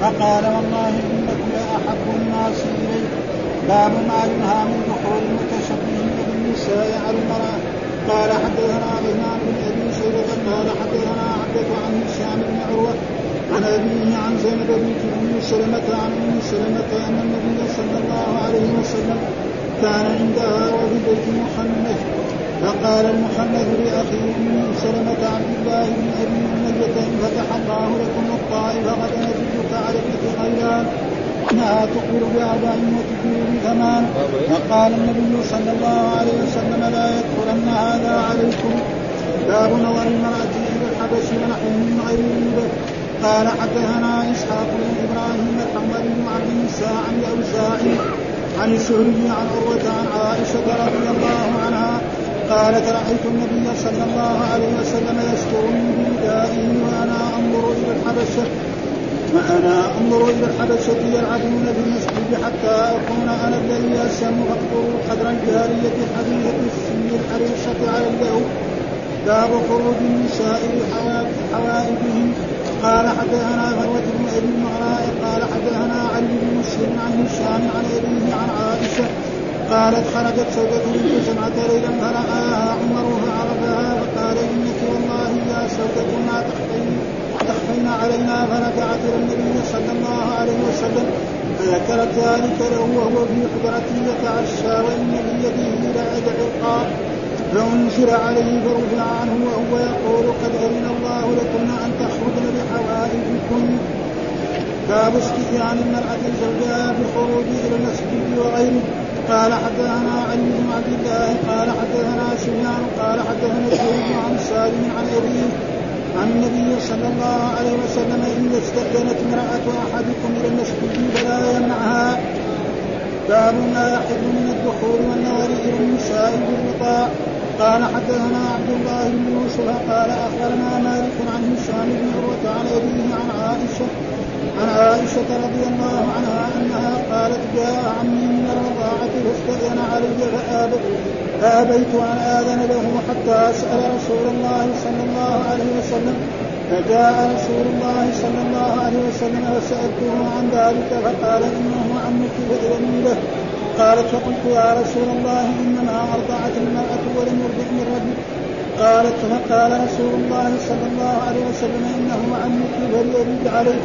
فقال والله إنك لاحب الناس الي باب ما ينهى من دخول المتشبهين بالنساء على المرأة. قال حدثنا عثمان بن أبي شيبة قال حدثنا عبده عن هشام بن عروة عن أبيه عن زينب بنت أم سلمة عن أم سلمة أن النبي صلى الله عليه وسلم كان عندها وفي بيت محمد فقال المحمد لأخيه أم سلمة عبد الله بن أبي أمية فتح الله لكم الطائف غدا على ابنه غيلان انها تقبل باربع وتدبر بثمان فقال النبي صلى الله عليه وسلم لا يدخلن هذا عليكم. باب نظر المرأة إلى الحبش ونحو من غير قال حدثنا إسحاق بن إبراهيم الحنظلي عن النساء عن الأوزاعي عن الشهري عن عروة عن عائشة رضي الله عنها قالت رأيت النبي صلى الله عليه وسلم يسترني بردائه وأنا أنظر إلى الحبشة. وأنا أنظر إلى الحبشة يلعبون في المسجد حتى أكون أنا الذي أسلم فاقدروا قدر الجارية حديثة السن الحريصة على اليهود باب خروج النساء لحوائجهم قال حدثنا فروة بن أبي المعراء قال حدثنا علي بن مسلم عن هشام عن أبيه عن عائشة قالت خرجت سودة بنت سمعة ليلا فرآها عمر فعرفها فقال إنك والله يا سودة ما تخفين تخفين علينا فرجعت إلى النبي صلى الله عليه وسلم. فذكرت ذلك له وهو في حجرته يتعشى وإن بيده لعد عرقا فأنزل عليه فرفع عنه وهو يقول قد أذن الله لكن أن تخرجن بحوائجكن باب استئذان المرأة زوجها بالخروج إلى المسجد وغيره. قال حدثنا علي بن عبد الله قال حدثنا سفيان قال حدثنا الزهري عن سالم عن أبيه عن النبي صلى الله عليه وسلم إذا استأذنت امرأة أحدكم إلى المسجد فلا يمنعها باب ما يحل من الدخول والنظر إلى النساء بالرقاء قال حدثنا عبد الله بن يوسف قال أخبرنا مالك عن هشام بن عروة عن أبيه عن عائشة عن عائشة رضي الله عنها أنها قالت جاء عمي من الرضاعة فاستاذن علي فابت فآبيت أن آذن له حتى أسأل رسول الله صلى الله عليه وسلم. فجاء رسول الله صلى الله عليه وسلم فسألته عن ذلك فقال إنه عمك فاذني له قالت فقلت يا رسول الله إنما أرضعت المرأة ولم يرضع من قالت فقال رسول الله صلى الله عليه وسلم إنه عمك فليرد عليك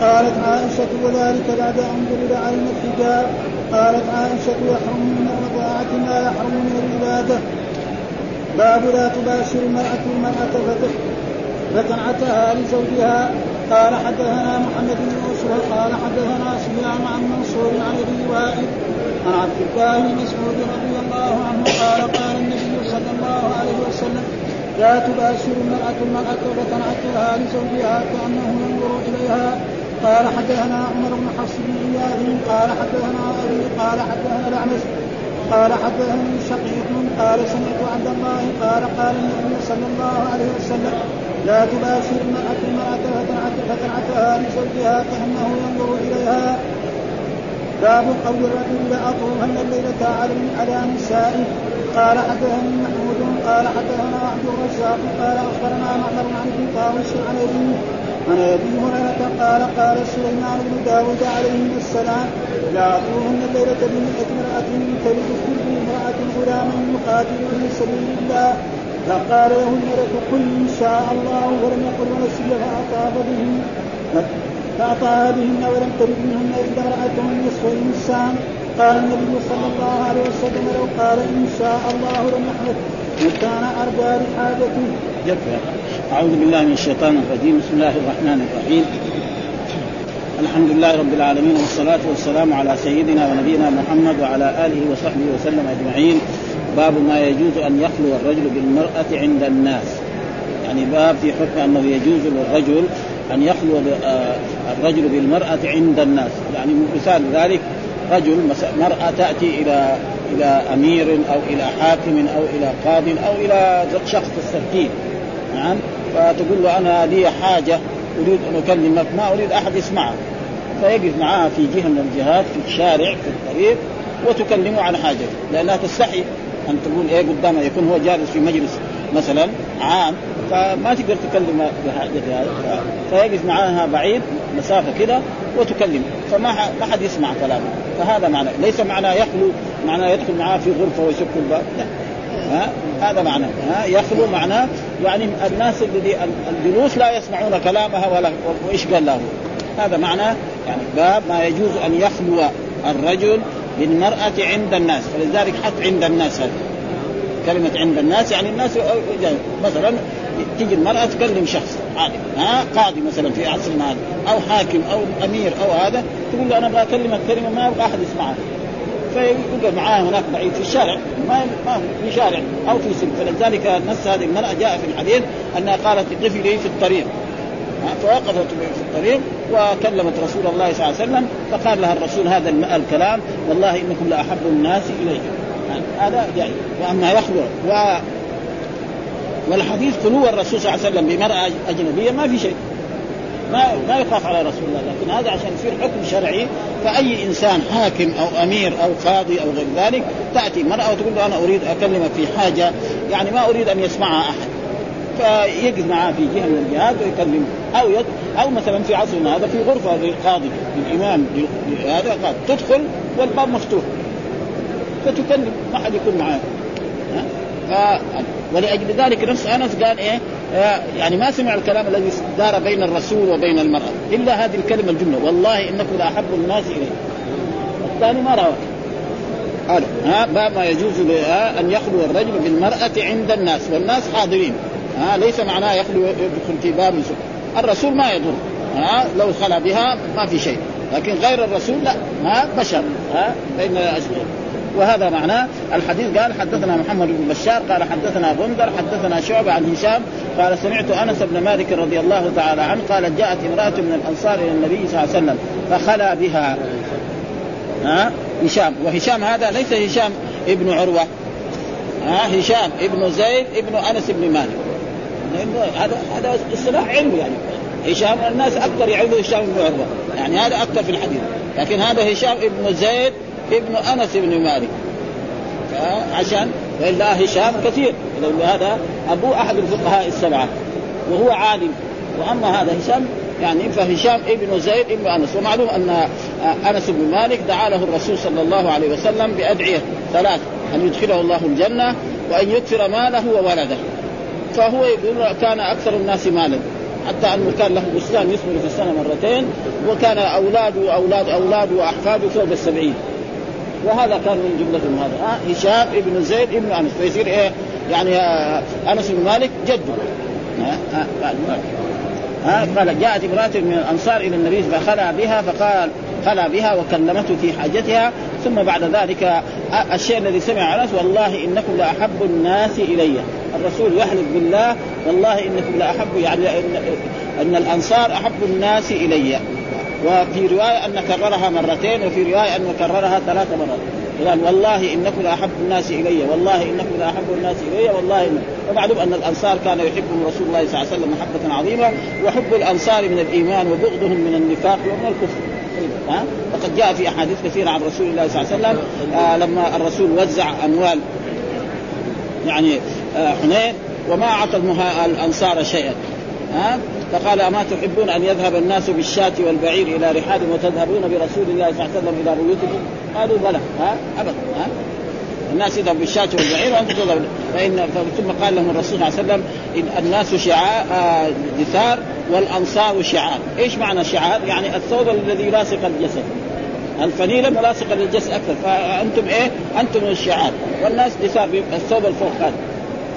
قالت عائشة وذلك بعد أن ضرب علينا الحجاب. قالت عائشة يحرم من الرضاعة ما يحرم من العبادة. باب لا تباشر المرأة المرأة فتنعتها لزوجها. قال حدثنا محمد بن يوسف قال حدثنا سفيان عن منصور عن أبي وائل عن عبد الله بن مسعود رضي الله عنه قال قال النبي صلى الله عليه وسلم لا تباشر المرأة المرأة وتنعتها لزوجها كأنه ينظر إليها. قال حدثنا عمر بن حفص بن قال حدثنا أبي قال حدثنا الأعمش قال حدثني شقيق قال سمعت عبد الله قال قال النبي صلى الله عليه وسلم لا تباشر المرأة المرأة فتنعتها لزوجها كأنه ينظر إليها. باب قول الرجل لأطوفن الليلة على على نسائه. قال حدثني محمود قال حدثنا عبد الرزاق قال أخبرنا معمر عن طاووس عن عن أبي هريرة قال قال سليمان بن داود عليه السلام لا اطوفن الليلة بمئة امرأة تلد كل امرأة غلاما يقاتل في سبيل الله. فقال له الملك قل إن شاء الله ولم يقل ونسي فاطاف بهن فأطاع بهن ولم ترد منهن إلا امرأة نصف الإنسان. قال النبي صلى الله عليه وسلم لو قال إن شاء الله لم يحدث وكان أرجى لحاجته. يكفي أعوذ بالله من الشيطان الرجيم. بسم الله الرحمن الرحيم. الحمد لله رب العالمين والصلاة والسلام على سيدنا ونبينا محمد وعلى آله وصحبه وسلم أجمعين. باب ما يجوز أن يخلو الرجل بالمرأة عند الناس. يعني باب في حكم أنه يجوز للرجل أن يخلو آه، الرجل بالمرأة عند الناس. يعني مثال ذلك رجل مرأة تأتي إلى إلى أمير أو إلى حاكم أو إلى قاض أو إلى شخص تستفتيه نعم؟ فتقول له أنا لي حاجة أريد أن اكلمك ما أريد أحد يسمعها فيقف معها في جهة من الجهات في الشارع في الطريق وتكلمه عن حاجته. لأنها تستحي أن تقول إيه قدامه يكون هو جالس في مجلس مثلا عام فما تقدر تكلم بحاجتها فيقف معها بعيد مسافة كده وتكلم فما ما حد يسمع كلامه. فهذا معنى. ليس معنى يخلو معنى يدخل معاه في غرفة ويسك الباب لا. ها؟ هذا معناه ها؟ يخلو معناه يعني الناس الذي الجلوس لا يسمعون كلامها ولا وإيش قال له؟ هذا معناه يعني باب ما يجوز أن يخلو الرجل بالمرأة عند الناس. فلذلك حط عند الناس. هذا كلمة عند الناس يعني الناس مثلا تيجي المرأة تكلم شخص عادي. ها؟ قاضي مثلا في عصرنا هذا. أو حاكم أو أمير أو هذا تقول له أنا بكلمك كلمة ما أبغى أحد يسمعها. فيقعد معاه هناك بعيد. في الشارع ما ما في شارع أو في سن فلذلك نص هذه المرأة جاء في الحديث أنها قالت اقفي لي في الطريق. فوقفت في الطريق وكلمت رسول الله صلى الله عليه وسلم فقال لها الرسول هذا الكلام والله إنكم لأحب الناس الي هذا يعني وأما يخلو و والحديث خلو الرسول صلى الله عليه وسلم بمرأة أجنبية ما في شيء. ما ما يخاف على رسول الله لكن هذا عشان يصير حكم شرعي فأي إنسان حاكم أو أمير أو قاضي أو غير ذلك تأتي مرأة وتقول له أنا أريد اكلمك في حاجة يعني ما أريد أن يسمعها أحد. فيقف معاه في جهة من الجهات ويكلم أو يد أو مثلا في عصرنا هذا في غرفة للقاضي للإمام هذا قاضي. تدخل والباب مفتوح. فتكلم ما حد يكون معاه. ف... ولأجل ذلك نفس آنس قال إيه؟ يعني ما سمع الكلام الذي دار بين الرسول وبين المرأة إلا هذه الكلمة الجملة والله إنكم لاحب الناس اليه الثاني ما روى. هذا ها باب ما يجوز أن يخلو الرجل بالمرأة عند الناس والناس حاضرين. ها ليس معناه يخلو يدخل في باب الرسول ما يضر ها لو خلى بها ما في شيء لكن غير الرسول لا ما بشر ها فإن وهذا معناه الحديث قال حدثنا محمد بن بشار قال حدثنا بندر حدثنا شعبة عن هشام قال سمعت أنس بن مالك رضي الله تعالى عنه قال جاءت امرأة من الأنصار إلى النبي صلى الله عليه وسلم فخلا بها. ها؟ هشام. وهشام هذا ليس هشام ابن عروة. ها؟ هشام ابن زيد ابن أنس بن مالك. هذا هذا اصطلاح علمي يعني. هشام الناس أكثر يعرفوا هشام بن عروة. يعني هذا أكثر في الحديث. لكن هذا هشام ابن زيد ابن أنس بن مالك. عشان والا هشام كثير. هذا ابوه أحد الفقهاء السبعة وهو عالم. وأما هذا هشام يعني فهشام ابن زيد ابن أنس. ومعلوم أن أنس بن مالك دعا له الرسول صلى الله عليه وسلم بأدعية ثلاث أن يدخله الله الجنة وأن يكثر ماله وولده. فهو يقول كان أكثر الناس مالا. حتى أنه كان له بستان يثمر في السنة مرتين وكان أولاده واولاد أولاده وأحفاده فوق السبعين. وهذا كان من جملتهم هذا. آه هشام ابن زيد ابن أنس. فيصير إيه؟ يعني آه أنس بن مالك جده. آه آه قال جاءت امرأة من الأنصار إلى النبي فخلى بها فقال خلى بها وكلمته في حاجتها. ثم بعد ذلك الشيء الذي سمع أنس والله إنكم لأحب الناس إلي. الرسول يحلف بالله والله إنكم لأحب يعني إن, الأنصار أحب الناس إلي. وفي رواية أن كررها مرتين وفي رواية انه كررها ثلاث مرات. قال والله إنكم لاحب الناس إلي والله إنكم لاحب الناس إلي والله إن... ومعلوم أن الأنصار كان يحبهم رسول الله صلى الله عليه وسلم محبة عظيمة وحب الأنصار من الإيمان وبغضهم من النفاق ومن الكفر. ها؟ وقد جاء في أحاديث كثيرة عن رسول الله صلى الله عليه وسلم آه لما الرسول وزع أموال يعني آه حنين وما أعطى الأنصار شيئا. ها؟ فقال أما تحبون أن يذهب الناس بالشاة والبعير إلى رحال وتذهبون برسول الله صلى الله عليه وسلم إلى بيوتكم؟ قالوا بلى ها؟ أبدا ها؟ الناس يذهب بالشاة والبعير وأنتم تذهبون. فان ثم قال لهم الرسول صلى الله عليه وسلم إن الناس شعار آه دثار والأنصار شعار، إيش معنى شعار؟ يعني الثوب الذي يلاصق الجسد. الفنيله ملاصقه للجسد أكثر. فأنتم إيه؟ أنتم الشعار والناس دثار الثوب الفوق هذا.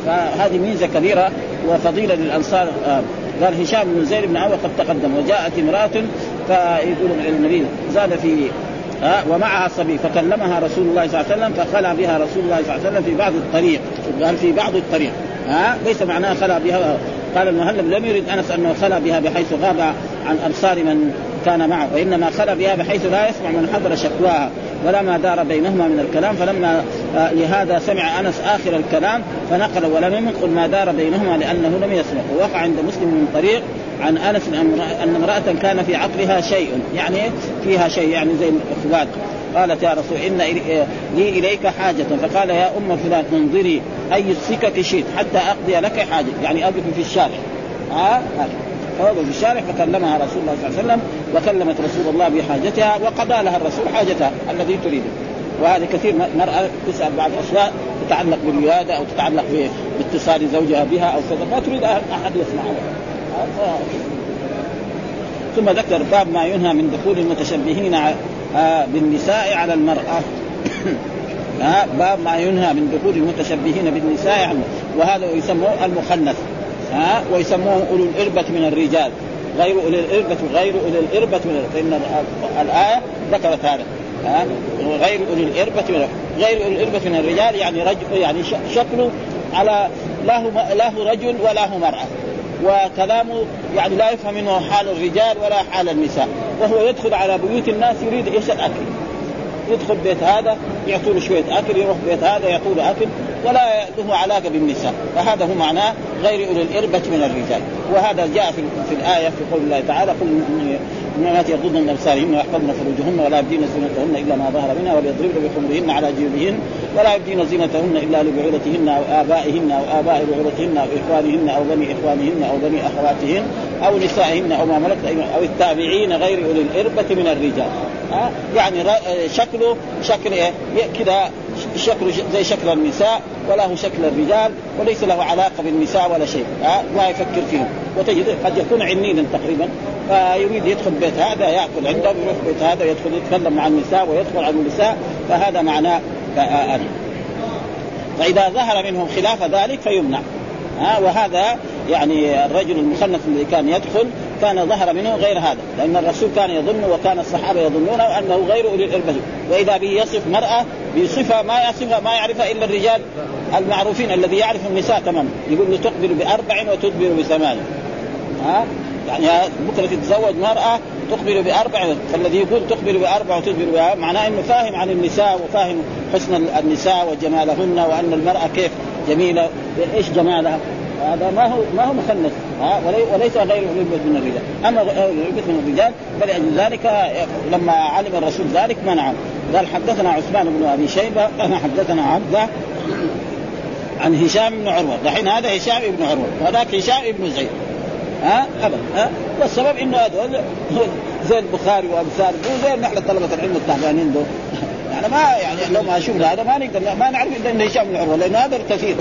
فهذه ميزة كبيرة وفضيلة للأنصار آه. قال هشام بن زيد بن عوف قد تقدم وجاءت امرأة فيقول النبي زاد في ها ومعها صبي فكلمها رسول الله صلى الله عليه وسلم فخلى بها رسول الله صلى الله عليه وسلم في بعض الطريق قال في بعض الطريق ها ليس معناه خلى بها قال المهلب لم يرد أنس أنه خلى بها بحيث غاب عن أبصار من كان معه وإنما خلى بها بحيث لا يسمع من حضر شكواها ولا ما دار بينهما من الكلام فلما لهذا سمع أنس آخر الكلام فنقل ولم ينقل ما دار بينهما لأنه لم يسمع. ووقع عند مسلم من طريق عن أنس أن امراه كان في عقلها شيء. يعني فيها شيء يعني زي الإخوات. قالت يا رسول إن لي إليك حاجة. فقال يا أم فلان انظري أي السكك شئت حتى أقضي لك حاجة. يعني أقف في الشارع. ها فوقف في الشارع فكلمها رسول الله صلى الله عليه وسلم وكلمت رسول الله بحاجتها وقضى لها الرسول حاجتها الذي تريده. وهذا كثير مرأة تسأل بعض الأشياء تتعلق بالولادة أو تتعلق باتصال زوجها بها أو كذا ما تريد أحد يسمعها ثم ذكر باب ما ينهى من دخول المتشبهين آه، بالنساء على المرأة. باب ما ينهى من دخول المتشبهين بالنساء وهذا يسموه المخنث ها ويسموه أولو الإربة من الرجال. غير أولي الإربة غير أولي الإربة من فإن الآية ذكرت هذا. غير أولي الإربة من غير أولي الإربة من الرجال يعني رجل يعني شكله على له له رجل وله مرأة. وكلامه يعني لا يفهم منه حال الرجال ولا حال النساء. وهو يدخل على بيوت الناس يريد إيش الأكل. يدخل بيت هذا يعطوا له شوية أكل يروح بيت هذا يعطوا له أكل ولا له علاقة بالنساء. فهذا هو معناه غير أولي الإربة من الرجال. وهذا جاء في, في الآية في قول الله تعالى قل المؤمنات يغضضن من أبصارهن ويحفظن فروجهن ولا يبدين زينتهن إلا ما ظهر منها وليضربن بخمرهن على جيوبهن ولا يبدين زينتهن إلا لبعولتهن أو آبائهن أو آباء بعولتهن أو إخوانهن أو بني إخوانهن أو بني أخواتهن أو نسائهن أو ما ملكت أو التابعين غير أولي الإربة من الرجال. ها؟ يعني شكله شكل إيه؟ كذا شكله زي شكل النساء وله شكل الرجال وليس له علاقة بالنساء ولا شيء ها؟ ما يفكر فيهم وتجد قد يكون عنينا تقريبا فيريد يدخل بيت هذا يأكل عنده يروح بيت هذا يدخل يتكلم مع النساء ويدخل على النساء فهذا معناه فإذا ظهر منهم خلاف ذلك فيمنع ها؟ وهذا يعني الرجل المخنث الذي كان يدخل كان ظهر منه غير هذا لأن الرسول كان يظن وكان الصحابة يظنون أنه غير أولي الاربه وإذا به يصف مرأة بصفه ما يصفها ما يعرفها إلا الرجال المعروفين الذي يعرف النساء تماما. يقول له تقبل بأربع وتدبر بثمان ها؟ يعني بكرة تتزوج مرأة تقبل بأربع فالذي يقول تقبل بأربع وتدبر بها معناه إنه فاهم عن النساء وفاهم حسن النساء وجمالهن وأن المرأة كيف جميلة إيش جمالها. هذا ما هو ما هو مخنث ها وليس غير علبة من الرجال. أما علبة من الرجال فلأجل ذلك لما علم الرسول ذلك منعه. قال حدثنا عثمان بن أبي شيبة أنا حدثنا عبدة عن هشام بن عروة. دحين هذا هشام بن عروة وهذاك هشام بن زيد. ها أبدا ها. والسبب إنه هذول زي البخاري وامثال زي نحن طلبة العلم التعبانين دول. يعني ما يعني لو ما شفنا هذا ما نقدر ما نعرف إلا انه هشام بن عروة لأن هذا الكثير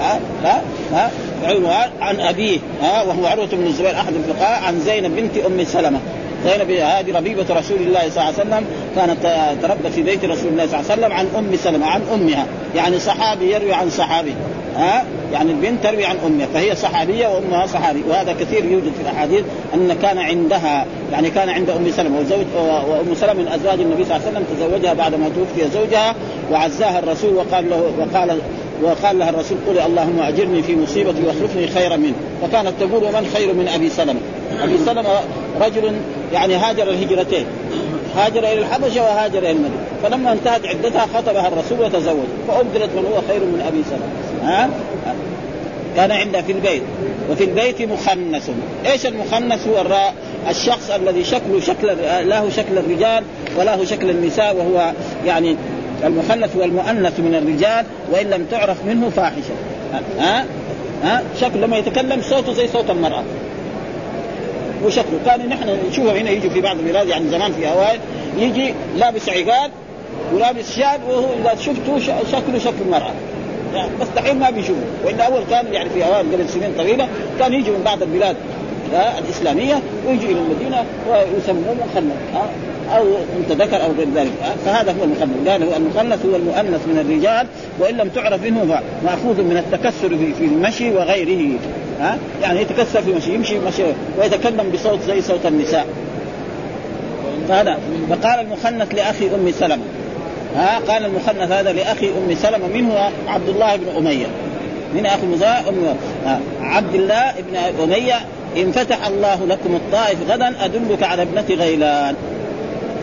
ها ها ها عروه عن أبيه ها وهو عروة بن الزبير أحد الفقهاء عن زينب بنت أم سلمة. زينب هذه ربيبة رسول الله صلى الله عليه وسلم كانت تربت في بيت رسول الله صلى الله عليه وسلم عن أم سلمة عن أمها. يعني صحابي يروي عن صحابي ها يعني البنت تروي عن أمها فهي صحابية وأمها صحابي. وهذا كثير يوجد في الأحاديث أن كان عندها يعني كان عند أم سلمة وزوج وأم سلمة من أزواج النبي صلى الله عليه وسلم تزوجها بعد ما توفي زوجها وعزاها الرسول وقال له وقال وقال لها الرسول قل اللهم أجرني في مصيبتي واخلفني خيرا منه. فكانت تقول ومن خير من أبي سلمة؟ أبي سلمة رجل يعني هاجر الهجرتين هاجر إلى الحبشة وهاجر إلى المدينة. فلما انتهت عدتها خطبها الرسول وتزوج. فابدلت من هو خير من أبي سلمة. ها؟ كان عندها في البيت. وفي البيت مخنث إيش المخنث هو الراء الشخص الذي شكله شكل له شكل الرجال وله شكل النساء وهو يعني المخنث والمؤنث من الرجال وإن لم تعرف منه فاحشة. ها؟ ها؟ شكل لما يتكلم صوته زي صوت المرأة. وشكله. كان نحن نشوفه هنا يجي في بعض البلاد يعني زمان في اوائل يجي لابس عقال ولابس شال وهو إذا شفته شكله شكل المرأة. بس دحين ما بيشوفه. والا أول كان يعني في اوائل قبل سنين طويلة كان يجي من بعض البلاد الإسلامية ويجي إلى المدينة ويسموه مخنث أو أنت ذكر أو غير ذلك. فهذا هو المخنث قال هو المخنث هو المؤنث من الرجال وإن لم تعرف منه مأخوذ من التكسر في المشي وغيره. ها يعني يتكسر في مشي يمشي مشي ويتكلم بصوت زي صوت النساء. فهذا. فقال المخنث لأخي أم سلمة. ها قال المخنث هذا لأخي أم سلمة منه عبد الله بن أمية. من أخي ام عبد الله بن أمية إن فتح الله لكم الطائف غدا أدلك على ابنة غيلان.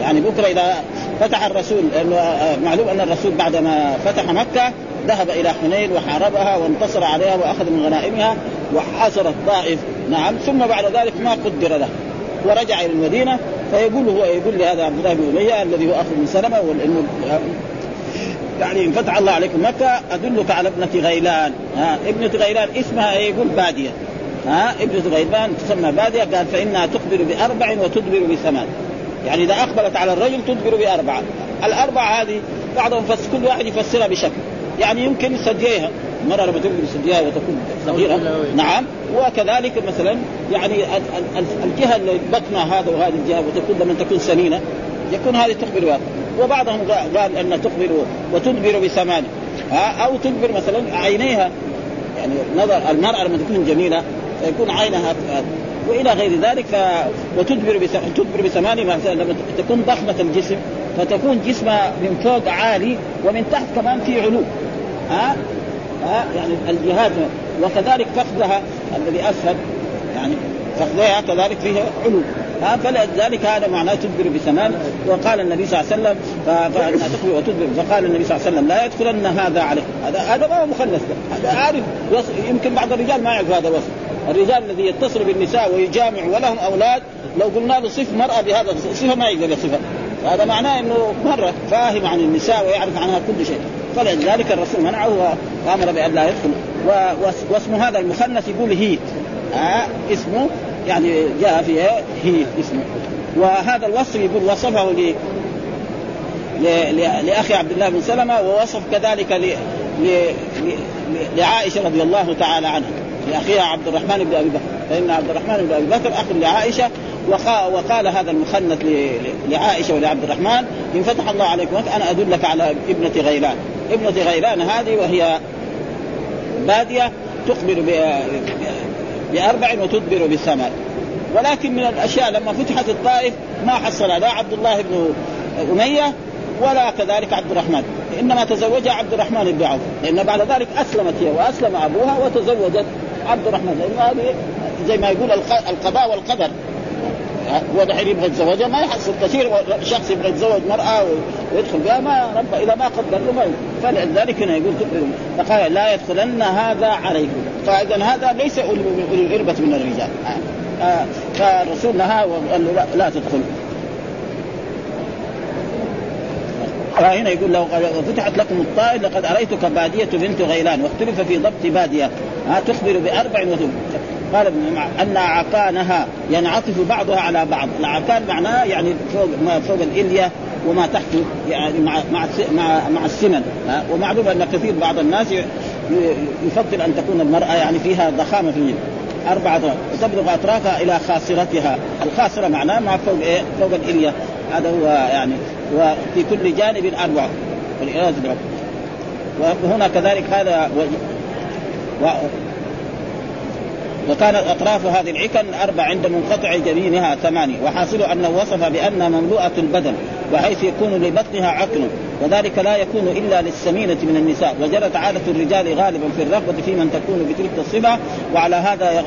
يعني بكرة إذا فتح الرسول لأنه معلوم أن الرسول بعدما فتح مكة ذهب إلى حنين وحاربها وانتصر عليها وأخذ من غنائمها وحاصر الطائف. نعم ثم بعد ذلك ما قدر له. ورجع إلى المدينة فيقول هو يقول لهذا عبد الله بن أمية الذي هو اخو من سلمة والانه يعني ان فتح الله عليكم مكة أدلك على ابنة غيلان. ها ابنة غيلان اسمها يقول بادية. ها ابنة غيلان تسمى بادية قال فإنها تخبر بأربع وتدبر بثمان يعني إذا أقبلت على الرجل تدبر بأربعة. الأربعة هذه بعضهم فس كل واحد يفسرها بشكل. يعني يمكن ثدييها المرأة لما تبدو ثدييها وتكون صغيرة. نعم. وكذلك مثلا يعني الجهة اللي بطنها هذا وهذه الجهة وتكون لما تكون سمينة يكون هذه تخبر بها وبعضهم قال أن تخبر وتدبر بثمان أو تدبر مثلا عينيها. يعني نظر المرأة لما تكون جميلة يكون عينها وإلى غير ذلك ف... وتدبر. تدبر بثمانية مثلا لما تكون ضخمة الجسم فتكون جسمها من فوق عالي ومن تحت كمان في علو. ها؟ ها؟ يعني الجهات وكذلك فخذها الذي اسفل يعني فخذها كذلك فيها علو. ها؟ فلذلك هذا معناه تدبر بثمان. وقال النبي صلى الله عليه وسلم وتدبر فقال النبي صلى الله عليه وسلم لا يدخلن هذا عليه هذا هذا ما هو مخنث هذا عارف يمكن بعض الرجال ما يعرف هذا الوصف الرجال الذي يتصل بالنساء ويجامع ولهم أولاد لو قلنا له صف مرأة بهذا الصفة ما يقدر يصفها. هذا معناه إنه مرة فاهم عن النساء ويعرف عنها كل شيء. فلذلك الرسول منعه وأمر بأن لا يدخل. واسم هذا المخنث يقول هي آه اسمه يعني جاء في هي اسمه. وهذا الوصف يقول وصفه ل لأخي عبد الله بن سلمة ووصف كذلك. ل... لعائشة رضي الله تعالى عنها. لاخيها عبد الرحمن بن أبي بكر. فإن عبد الرحمن بن أبي بكر أخ لعائشة وقال هذا المخنث لعائشة ولعبد الرحمن إن فتح الله عليكم أنا أدلك على ابنة غيلان. ابنة غيلان هذه وهي بادية تخبر بأربع وتدبر بثمان ولكن من الأشياء لما فتحت الطائف ما حصل لا عبد الله بن أمية ولا كذلك عبد الرحمن. إنما تزوجها عبد الرحمن بن عوف. لأن بعد ذلك أسلمت هي وأسلم أبوها وتزوجت عبد الرحمن لأن هذه زي ما يقول القضاء والقدر. هو دحين يبغى يتزوجها ما يحصل. كثير شخص يبغى يتزوج مرأة ويدخل بها ما رب إذا ما قدر له ما فلذلك هنا يقول فقال لا يدخلن هذا عليكم. فإذا هذا ليس أولي الإربة من الرجال. فالرسول نهى وقال له لا, لا تدخل. فهنا يقول لو فتحت لكم الطائر لقد أريتك بادية بنت غيلان واختلف في ضبط بادية. ها تخبر بأربع وثم قال أن عكانها ينعطف بعضها على بعض، العكان معناه يعني فوق ما فوق الإلية وما تحته يعني مع مع مع, مع السنن ومعلوم أن كثير بعض الناس يفضل أن تكون المرأة يعني فيها ضخامة في الجلد. أربعة وتبلغ أطرافها إلى خاصرتها. الخاصرة معناه ما فوق إيه؟ فوق الإلية. هذا هو يعني وفي كل جانب أربعة والعياذ بالله. وهنا كذلك هذا و... و... وكانت أطراف هذه العكن أربع عند منقطع جبينها ثمانية وحاصل انه وصف بأنها مملوءة البدن بحيث يكون لبطنها عقل. وذلك لا يكون إلا للسمينة من النساء. وجرت عادة الرجال غالبا في الرغبة في من تكون بتلك الصفة وعلى هذا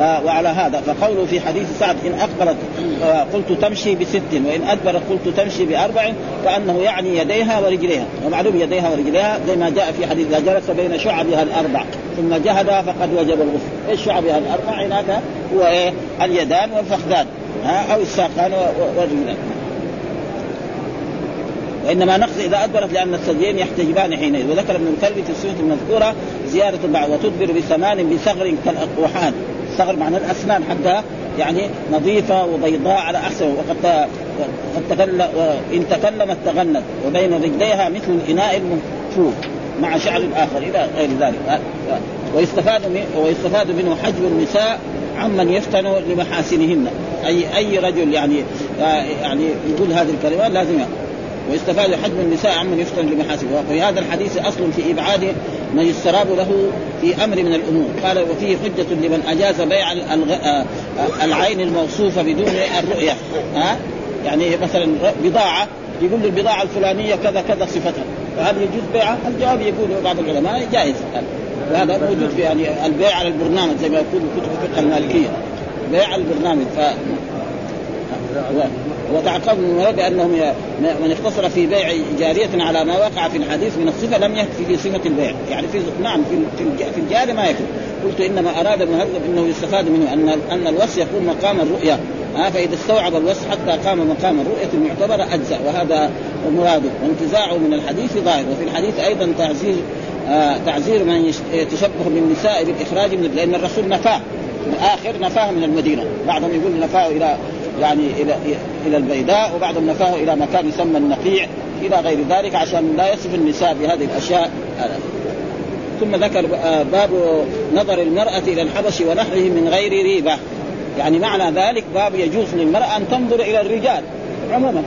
آه، وعلى هذا. فقوله في حديث سعد إن اقبلت آه، قلت تمشي بست وإن أدبرت قلت تمشي بأربع كانه يعني يديها ورجليها. ومعلوم يديها ورجليها زي ما جاء في حديث اذا جلس بين شعبها الأربع. ثم جهد فقد وجب الغسل. إيش شعبها الأربع؟ هناك هو إيه؟ اليدان والفخذان ها أو الساقان والرجلان. وإنما نقص إذا أدبرت لأن الثديين يحتجبان حينئذ. وذكر ابن الكلب في السنة المذكورة زيادة بعض وتدبر بثمان بثغر كالأقوحان. ثغر معنى الأسنان حقها يعني نظيفة وبيضاء على أحسن. وقد قد تكلم وإن تكلمت تغنت وبين رجليها مثل الإناء المنفوخ مع شعر آخر إلى غير ذلك. ويستفاد ويستفاد منه حجب النساء عمن يفتن لمحاسنهن. اي أي رجل يعني يعني يقول هذه الكلمات لازم ويستفاد حجم النساء عمن يفتن لمحاسنه وفي هذا الحديث أصل في إبعاد من يستراب له في أمر من الأمور. قال وفيه حجة لمن أجاز بيع العين الموصوفه بدون الرؤية. ها؟ يعني مثلا بضاعة يقول البضاعه الفلانية كذا كذا صفتها. فهل يجوز بيعها؟ الجواب يقول بعض العلماء جائز. وهذا موجود في يعني البيع على البرنامج زي ما يقول كتب الفقه المالكية. بيع على البرنامج. ف وتعقب من بانهم من اختصر في بيع جارية على ما وقع في الحديث من الصفة لم يكفي في صفة البيع، يعني في نعم في في الجاريه ما يكفي، قلت إنما أراد المهذب إنه يستفاد منه أن أن الوصي يكون مقام الرؤيا. ها فإذا استوعب الوصف حتى قام مقام الرؤية المعتبره أجزأ. وهذا مراده وانتزاعه من الحديث ظاهر. وفي الحديث أيضا تعزير آه تعزير من يتشبه بالنساء بالإخراج من لأن الرسول نفاه. اخر نفاه من المدينة. بعضهم يقول نفاه إلى يعني إلى إلى البيداء وبعضهم نفاه إلى مكان يسمى النقيع إلى غير ذلك عشان لا يصف النساء بهذه الأشياء. ثم ذكر آه، باب نظر المرأة إلى الحبش ونحره من غير ريبة. يعني معنى ذلك باب يجوز للمرأة أن تنظر إلى الرجال عموما.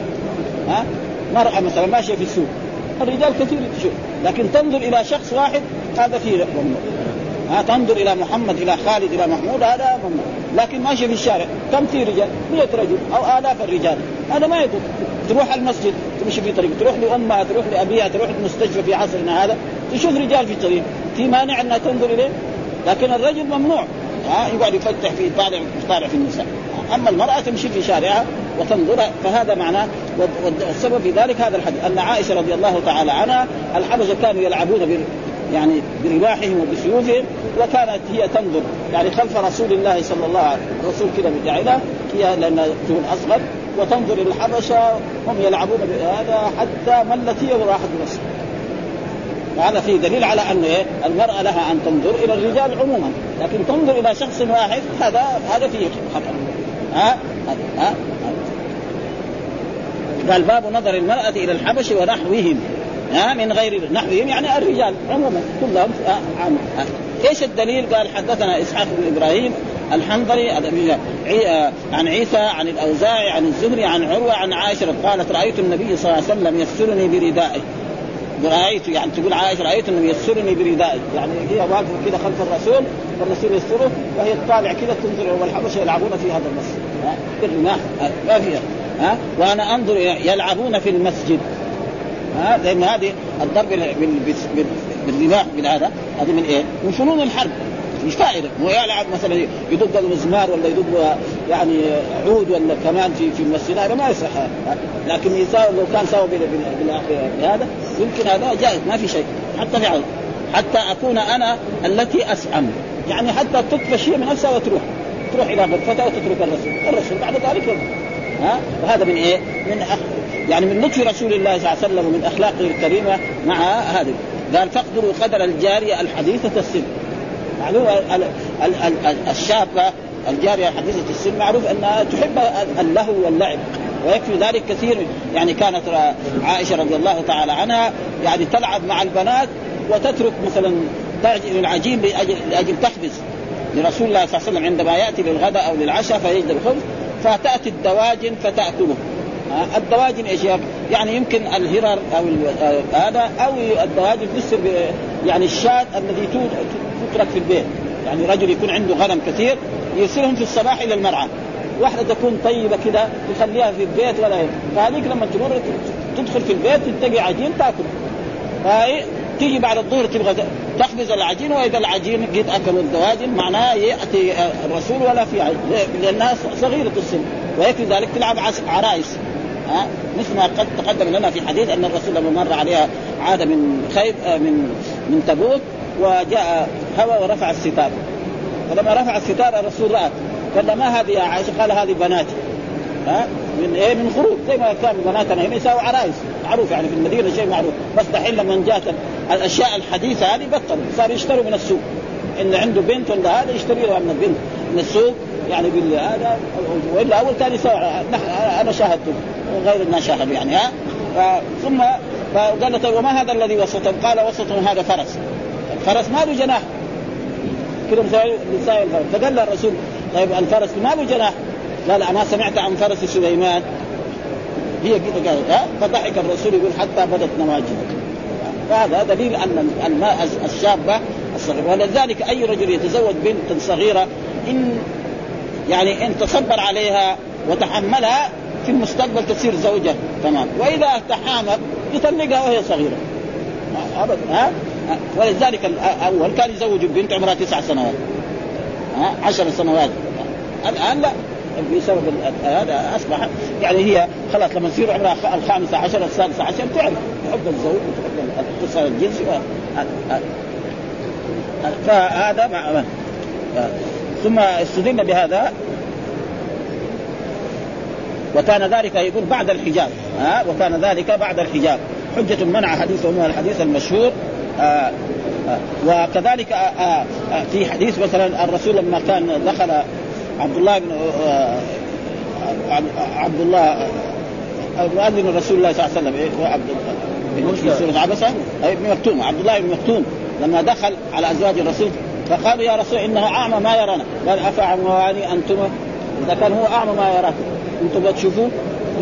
ها؟ مرأة مثلا ماشية في السوق الرجال كثير تشوف لكن تنظر إلى شخص واحد هذا فيه ها تنظر إلى محمد إلى خالد إلى محمود هذا ممنوع لكن ماشي في الشارع. كم في رجال؟ 100 رجل أو آلاف الرجال. هذا ما يجوز تروح المسجد تمشي في طريق. تروح لأمها تروح لأبيها تروح المستشفى في عصرنا هذا. تشوف رجال في الطريق. في مانع انها تنظر إليه؟ لكن الرجل ممنوع. ها يقعد يفتح في طالع طالع في النساء. أما المرأة تمشي في شارعها وتنظر فهذا معناه والسبب في ذلك هذا الحديث. أن عائشة رضي الله تعالى عنها الحبشة كانوا يلعبون يعني برماحهم وبسيوفهم وكانت هي تنظر يعني خلف رسول الله صلى الله عليه وسلم الرسول كذا بجعلها هي لانها تكون أصغر وتنظر إلى الحبشة هم يلعبون بهذا حتى ملت هي وراحت بنفسها وهذا فيه دليل على انه إيه؟ المرأة لها أن تنظر إلى الرجال عموما لكن تنظر إلى شخص واحد هذا هذا فيه خطأ. ها؟ ها؟ قال باب نظر المرأة إلى الحبش ونحوهم. ها من غير نحوهم يعني الرجال عموما كلهم عام. إيش الدليل؟ قال حدثنا إسحاق بن إبراهيم الحنظلي عن عيسى عن الأوزاعي عن الزهري عن عروة عن عائشة قالت رأيت النبي صلى الله عليه وسلم يسرني بردائه. رأيت يعني تقول عائشة رأيت انه يسرني بردائي يعني هي واقفة كذا خلف الرسول والرسول يسره وهي تطالع كذا تنظر والحبشه يلعبون في هذا المسجد. بالرماح ما فيها. ها وأنا أنظر يلعبون في المسجد. ها لأن هذه الضرب بالرماح بالهذا هذه من إيه؟ من فنون الحرب. مش فائده هو يلعب مثلا يدق المزمار ولا يدق يعني عود ولا كمان في في المسجد هذا ما يصح. لكن يساوي لو كان ساوي بهذا يمكن هذا جائز. ما في شيء. حتى في عود. حتى أكون أنا التي اسعم يعني حتى تطفى الشيء من نفسها وتروح. تروح إلى غرفتها وتترك الرسول. الرسول بعد ذلك ها؟ وهذا من إيه؟ من أخ... يعني من لطف رسول الله صلى الله عليه وسلم ومن أخلاقه الكريمة مع هذه. قال فاقدروا قدر الجارية الحديثة السن. معلوم؟ الشابة الجارية حديثه السن معروف أنها تحب اللهو واللعب. ويكفي ذلك كثير. يعني كانت عائشة رضي الله تعالى عنها يعني تلعب مع البنات وتترك مثلا العجين لاجل لأجل تخبز لرسول الله صلى الله عليه وسلم عندما يأتي للغداء أو للعشاء فيجد الخبز فتأتي الدواجن فتاكله الدواجن إيش يعني يمكن الهرر أو هذا أو الدواجن تصير يعني الشاة الذي تترك في البيت. يعني رجل يكون عنده غنم كثير يرسلهم في الصباح إلى المرعى. واحدة تكون طيبة كده يخليها في البيت ولا فهذيك لما تمر تدخل في البيت تلتقي عجين تاكل. تيجي بعد الظهر تبغى تخبز العجين وإذا العجين قد اكلوا الدواجن معناه يأتي الرسول ولا في عجين. لأنها صغيرة السن ويكفي ذلك تلعب عرايس. ها؟ مثل ما قد تقدم لنا في حديث أن الرسول لما مر عليها عاد من خيب آه، من من تبوك وجاء هوى ورفع الستار. فلما رفع الستار الرسول رأت. قال ما هذه يا عائشة؟ قال هذه بناتي. ها؟ من إيه؟ من خروج زي ما كان بناتنا. هنا يساووا عرايس. معروف يعني في المدينة شيء معروف. بس دحين لما جاءت الأشياء الحديثة هذه بطلوا. صاروا يشتروا من السوق. إن عنده بنت ولا هذا يشتري له من البنت. من السوق يعني هذا وإلا أول كان يساوي أنا شاهدته. وغير الناس شاهدوا يعني ها؟ ثم فقال طيب وما هذا الذي وسطهم؟ قال وسطهم هذا فرس. الفرس ما له جناح. كده مساوي فقال له الرسول طيب الفرس ما له جناح؟ قال اما سمعت عن فرس سليمان. هي كده قالت ها؟ فضحك الرسول يقول حتى بدت نواجذه. فهذا دليل أن الماء الشابة الصغيرة. ولذلك أي رجل يتزوج بنت صغيرة إن يعني إن تصبر عليها وتحملها في المستقبل تصير زوجة. تمام. وإذا تحامل يطلقها وهي صغيرة. أبدا ها؟ ولذلك الأول كان يزوج بنت عمرها تسع سنوات. ها؟ عشر سنوات. الآن لا. بسبب هذا أصبح يعني هي خلاص لما تصير عمرها الخامسة عشر السادسة عشر تعرف تحب الزوج وتحب الاتصال الجنسي فهذا مع ثم استدل بهذا وكان ذلك يقول بعد الحجاب ها وكان ذلك بعد الحجاب. حجة منع حديثه هو الحديث المشهور آه. آه. وكذلك آه. آه. في حديث مثلا الرسول لما كان دخل عبد الله بن آه عبد الله مؤذن رسول الله صلى الله عليه وسلم إيه عبد في سورة عبسة؟ ابن مكتوم عبد الله بن مكتوم لما دخل على أزواج الرسول فقالوا يا رسول إنه أعمى ما يرانا. قال أفعمواني أنتم؟ إذا كان هو أعمى ما يراكم. أنتم بتشوفوه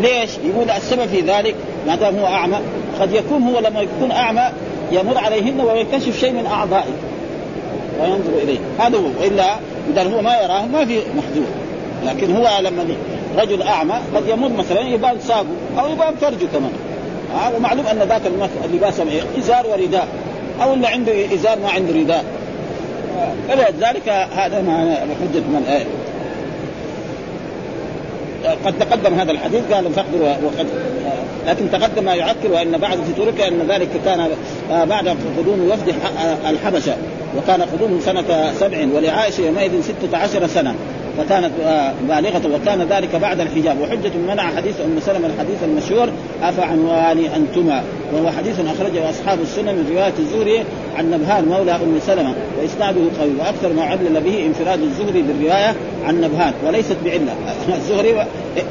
ليش؟ يقول السبب في ذلك ما دام هو أعمى قد يكون هو لما يكون أعمى يمر عليهن ويكتشف شيء من أعضائه. وينظر إليه. هذا هو. وإلا إذا هو ما يراه ما في محذور لكن هو لما رجل أعمى قد يمر مثلا يبان ساقه أو يبان فرجه كمان. آه ومعلوم أن ذاك اللباس إزار ورداء. أو اللي عنده إزار ما عنده رداء. فلذلك هذا ما حجة من آية؟ قد تقدم هذا الحديث قال فاقدر وقد لكن تقدم ما يعكر وإن بعد في تركيا إن ذلك كان بعد قدوم وفد الحبشة وكان قدومهم سنة سبع ولعائشة يومئذ ستة عشر سنة. فكانت بالغة وكان ذلك بعد الحجاب. وحجة منع حديث أم سلمة الحديث المشهور أفعنواني أنتما؟ وهو حديث أخرجه أصحاب السنة من رواية الزهري عن نبهان مولى أم سلمة وإسناده قوي وأكثر ما علل به انفراد الزهري بالرواية عن نبهان وليست بعلة. الزهري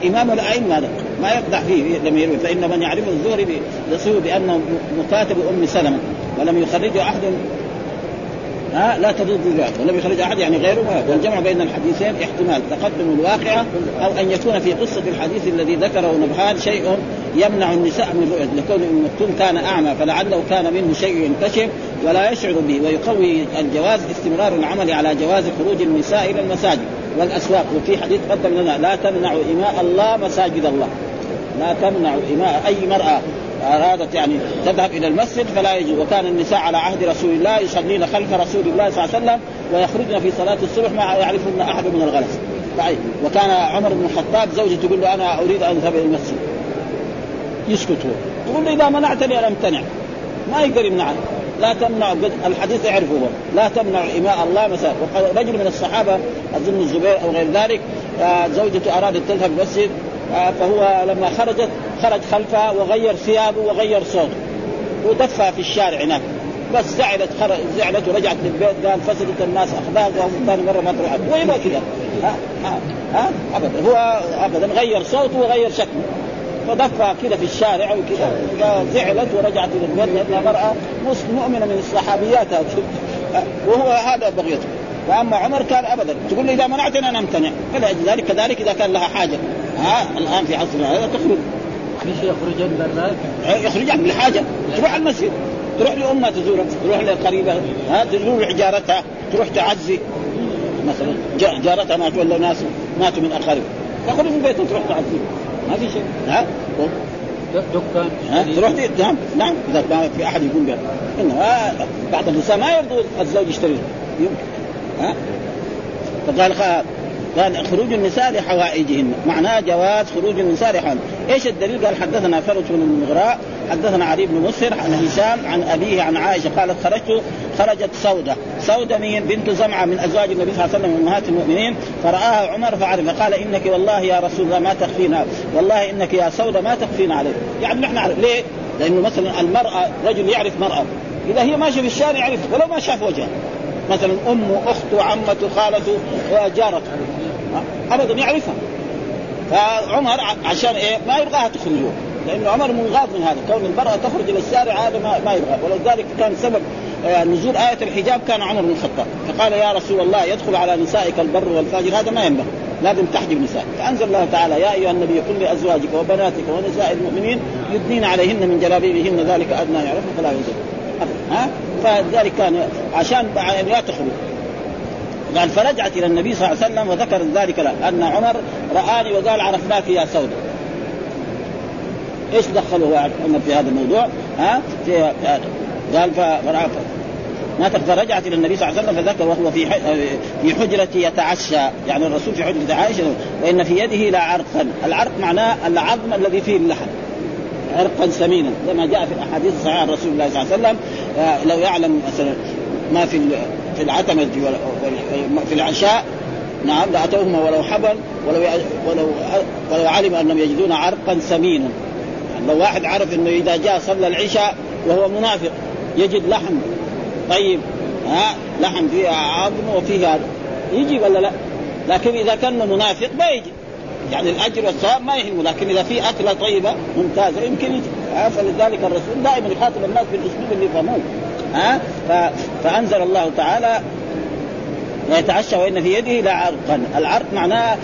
إمام الأئمة هذا ما يقدح فيه لم يروي فإن من يعرف الزهري يصير بأنه مكاتب أم سلمة ولم يخرجه أحد ها لا تضد ذلك ولم يخرج أحد يعني غيره؟ والجمع بين الحديثين احتمال تقدم الواقعة أو أن يكون في قصة الحديث الذي ذكره نبهان شيء يمنع النساء من رؤية لكون ابن مكتوم كان أعمى فلعله كان منه شيء ينكشف ولا يشعر به ويقوي الجواز استمرار العمل على جواز خروج النساء إلى المساجد والأسواق. وفي حديث قدم لنا لا تمنعوا إماء الله مساجد الله. لا تمنعوا إماء أي مرأة أرادت يعني تذهب إلى المسجد فلا يجوز. وكان النساء على عهد رسول الله يصلين خلف رسول الله صلى الله عليه وسلم ويخرجن في صلاة الصبح ما يعرفن أحد من الغلس طيب. وكان عمر بن الخطاب زوجته تقول له أنا أريد أن أذهب إلى المسجد. يسكت هو. تقول له إذا منعتني أنا أمتنع. ما يقدر يمنعك لا تمنع الحديث يعرفه هو. لا تمنع إماء الله وقال رجل من الصحابة أظن الزبير أو غير ذلك زوجته أرادت تذهب المسجد فهو لما خرجت خرج خلفها وغير ثيابه وغير صوته. ودفها في الشارع هناك. بس زعلت خرج زعلت ورجعت للبيت قال فسدت الناس اخلاقهم ثاني مرة ما تروح هو يبغى كذا. ها ها ابدا. هو ابدا غير صوته وغير شكله. فدفها كذا في الشارع وكذا. زعلت ورجعت إلى البيت لانها مراه مؤمنة من الصحابيات وهو هذا بغيته. واما عمر كان ابدا. تقول له إذا منعتني أنا امتنع فلذلك كذلك إذا كان لها حاجة. ها الآن في عصرنا هذا تخرج. في شيء يخرج من عن الحاجة تروح المسجد. تروح لامها تزورها تروح لقريبها ها تزور جارتها تروح تعزي. مثلا جارتها مات ولا ناس ماتوا من أقارب. تخرج من بيتها تروح تعزي. ما في شيء. ها؟ دكان ها؟ تروح نعم نعم. إذا ما في أحد يقوم بها. إنه بعض النساء ما يرضوا الزوج يشتري. يمكن. ها؟ فقال قال خروج النساء لحوائجهن. معناه جواز خروج النساء لحوائجهن. إيش الدليل؟ قال حدثنا فرج بن المغراء حدثنا علي بن مسهر عن هشام عن أبيه عن عائشة قالت خرجت خرجت سودة. سودة مين بنت زمعة من أزواج النبي صلى الله عليه وسلم أمهات المؤمنين فرآها عمر فعرف فقال إنك والله يا رسول الله ما تخفينا والله إنك يا سودة ما تخفين عليه يعني نحن نعرف ليه؟ لأنه مثلا المرأة رجل يعرف مرأة. إذا هي ماشية في الشارع يعرف ولو ما شاف وجهها مثلا امه اخته عمته خالته جارته ابدا يعرفها فعمر عشان إيه؟ ما يبغاها تخرج لأنه عمر منغاض من هذا. كون المرأة تخرج إلى الشارع هذا ما, ما يبغى ولذلك كان سبب نزول آية الحجاب كان عمر بن الخطاب. فقال يا رسول الله يدخل على نسائك البر والفاجر. هذا ما ينبغي. لازم تحجب نساء. فأنزل الله تعالى يا أيها النبي قل لأزواجك وبناتك ونساء المؤمنين يدنين عليهن من جلابيبهن. ذلك أدنى يعرفن فلا يزل ها؟ فذلك كان عشان لا تخرج. قال فرجعت إلى النبي صلى الله عليه وسلم وذكر ذلك له أن عمر رآني وقال عرفناك يا سودة. إيش دخله عمر في هذا الموضوع؟ ها؟ في قال فرأى ما فرجعت إلى النبي صلى الله عليه وسلم فذكر وهو في في حجرتي يتعشى. يعني الرسول في حجرة عائشة وإن في يده لعرقا العرق معناه العظم الذي فيه اللحم. عرقا سمينا كما جاء في الأحاديث الصحيحة عن رسول الله صلى الله عليه وسلم. لو يعلم مثلا ما في في العتمة في العشاء نعم لاتوهما ولو حبل ولو ولو ولو علم أنهم يجدون عرقا سمينا. لو واحد عرف إنه إذا جاء صلى العشاء وهو منافق يجد لحم. طيب ها لحم فيه عظم وفيه هذا يجي ولا لا؟ لكن إذا كان منافق ما يجي. يعني الأجر والثواب ما يهمه لكن إذا في أكلة طيبة ممتازة يمكن يجي. فلذلك الرسول دائما يخاطب الناس بالأسلوب اللي يفهموه. ها؟ فأنزل الله تعالى ويتعشى وإن في يده لعرقا العرق معناه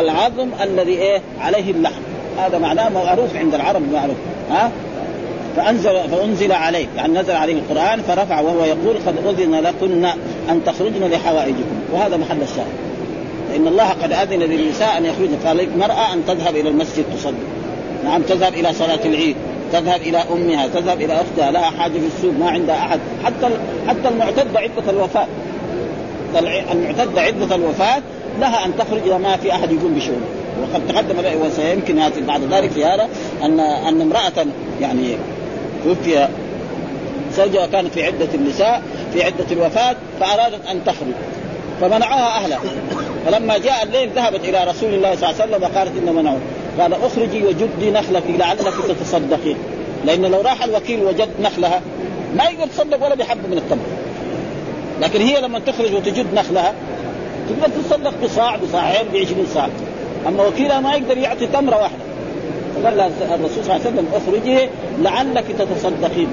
العظم الذي إيه؟ عليه اللحم. هذا معناه معروف عند العرب معروف. ها؟ فانزل فأنزل عليه. يعني نزل عليه القرآن فرفع وهو يقول قد أذن لكن أن تخرجن لحوائجكم. وهذا محل الشاهد. فإن الله قد أذن للنساء أن يخرجن. فالمراه أن تذهب إلى المسجد تصلي. نعم تذهب إلى صلاة العيد. تذهب إلى أمها تذهب إلى أختها لها حاجة في السوق ما عندها أحد. حتى حتى المعتدة عدة الوفاة. المعتدة عدة الوفاة لها أن تخرج إذا ما في أحد يقوم بشؤونه وقد تقدم وسيمكن ياتي بعد ذلك في هذا ان أن امرأة يعني توفي زوجها كانت في عدة النساء في عدة الوفاة فأرادت أن تخرج. فمنعها أهلها. فلما جاء الليل ذهبت إلى رسول الله صلى الله عليه وسلم وقالت ان منعوه قال اخرجي وجدي نخلك لعلك تتصدقين لأن لو راح الوكيل وجد نخلها ما يقدر يتصدق ولا بحب من التمر. لكن هي لما تخرج وتجد نخلها تقدر تتصدق بصاع بصاعين ب 20 صاع. أما وكيلها ما يقدر يعطي تمرة واحدة. فقال الرسول صلى الله عليه وسلم اخرجي لعلك تتصدقين.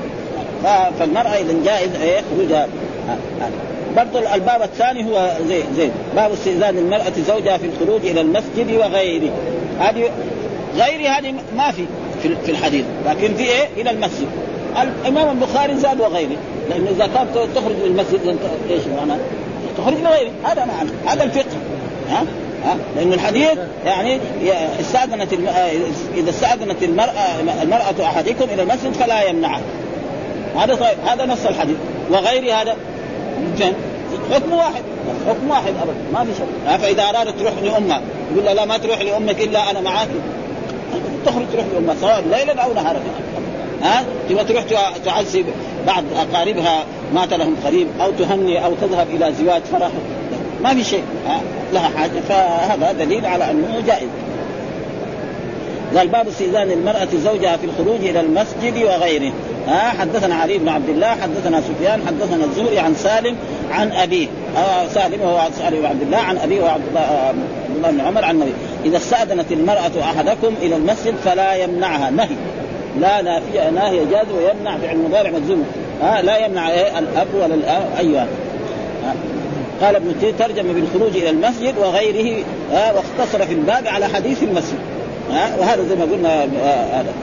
فالمرأة اذا جائز خروجها. برضو الباب الثاني هو زي زي باب استئذان المرأة زوجها في الخروج إلى المسجد وغيره. هذه غيره هذه ما في في الحديث. لكن في إيه؟ إلى المسجد. الإمام البخاري زاد وغيره. لأنه إذا كانت تخرج للمسجد إيش معنى؟ تخرج لغيره هذا معنى هذا الفقه. ها؟ ها؟ لأن الحديث يعني استأذنت إذا استأذنت المرأة المرأة أحدكم إلى المسجد فلا يمنعها هذا طيب. هذا نص الحديث. وغير هذا؟ حكم واحد. حكم واحد أبدا. ما في شيء فإذا أرادت تروح لأمها. يقول لها لا ما تروح لأمك إلا أنا معك تخرج تروح لامها سواء ليلا أو نهارا ها؟ تبغى تروح تعزي بعض أقاربها مات لهم قريب أو تهني أو تذهب إلى زواج فرح. ما في شيء. ها؟ لها حاجة. فهذا دليل على أنه جائز. قال باب استئذان المرأة زوجها في الخروج إلى المسجد وغيره. ها حدثنا علي بن عبد الله حدثنا سفيان حدثنا الزهري عن سالم عن أبيه. آه سالم وهو سالم بن عبد الله عن أبيه وعبد الله, آه بن عمر عن النبي إذا استأذنت المرأة أحدكم إلى المسجد فلا يمنعها. نهي. لا نافية ناهي جاز ويمنع فعل المضارع مجزوم. ها لا يمنع إيه؟ الأب ولا الأب أيوة. قال ابن ترجم بالخروج إلى المسجد وغيره. واختصر في الباب على حديث المسجد. ها وهذا زي ما قلنا هذا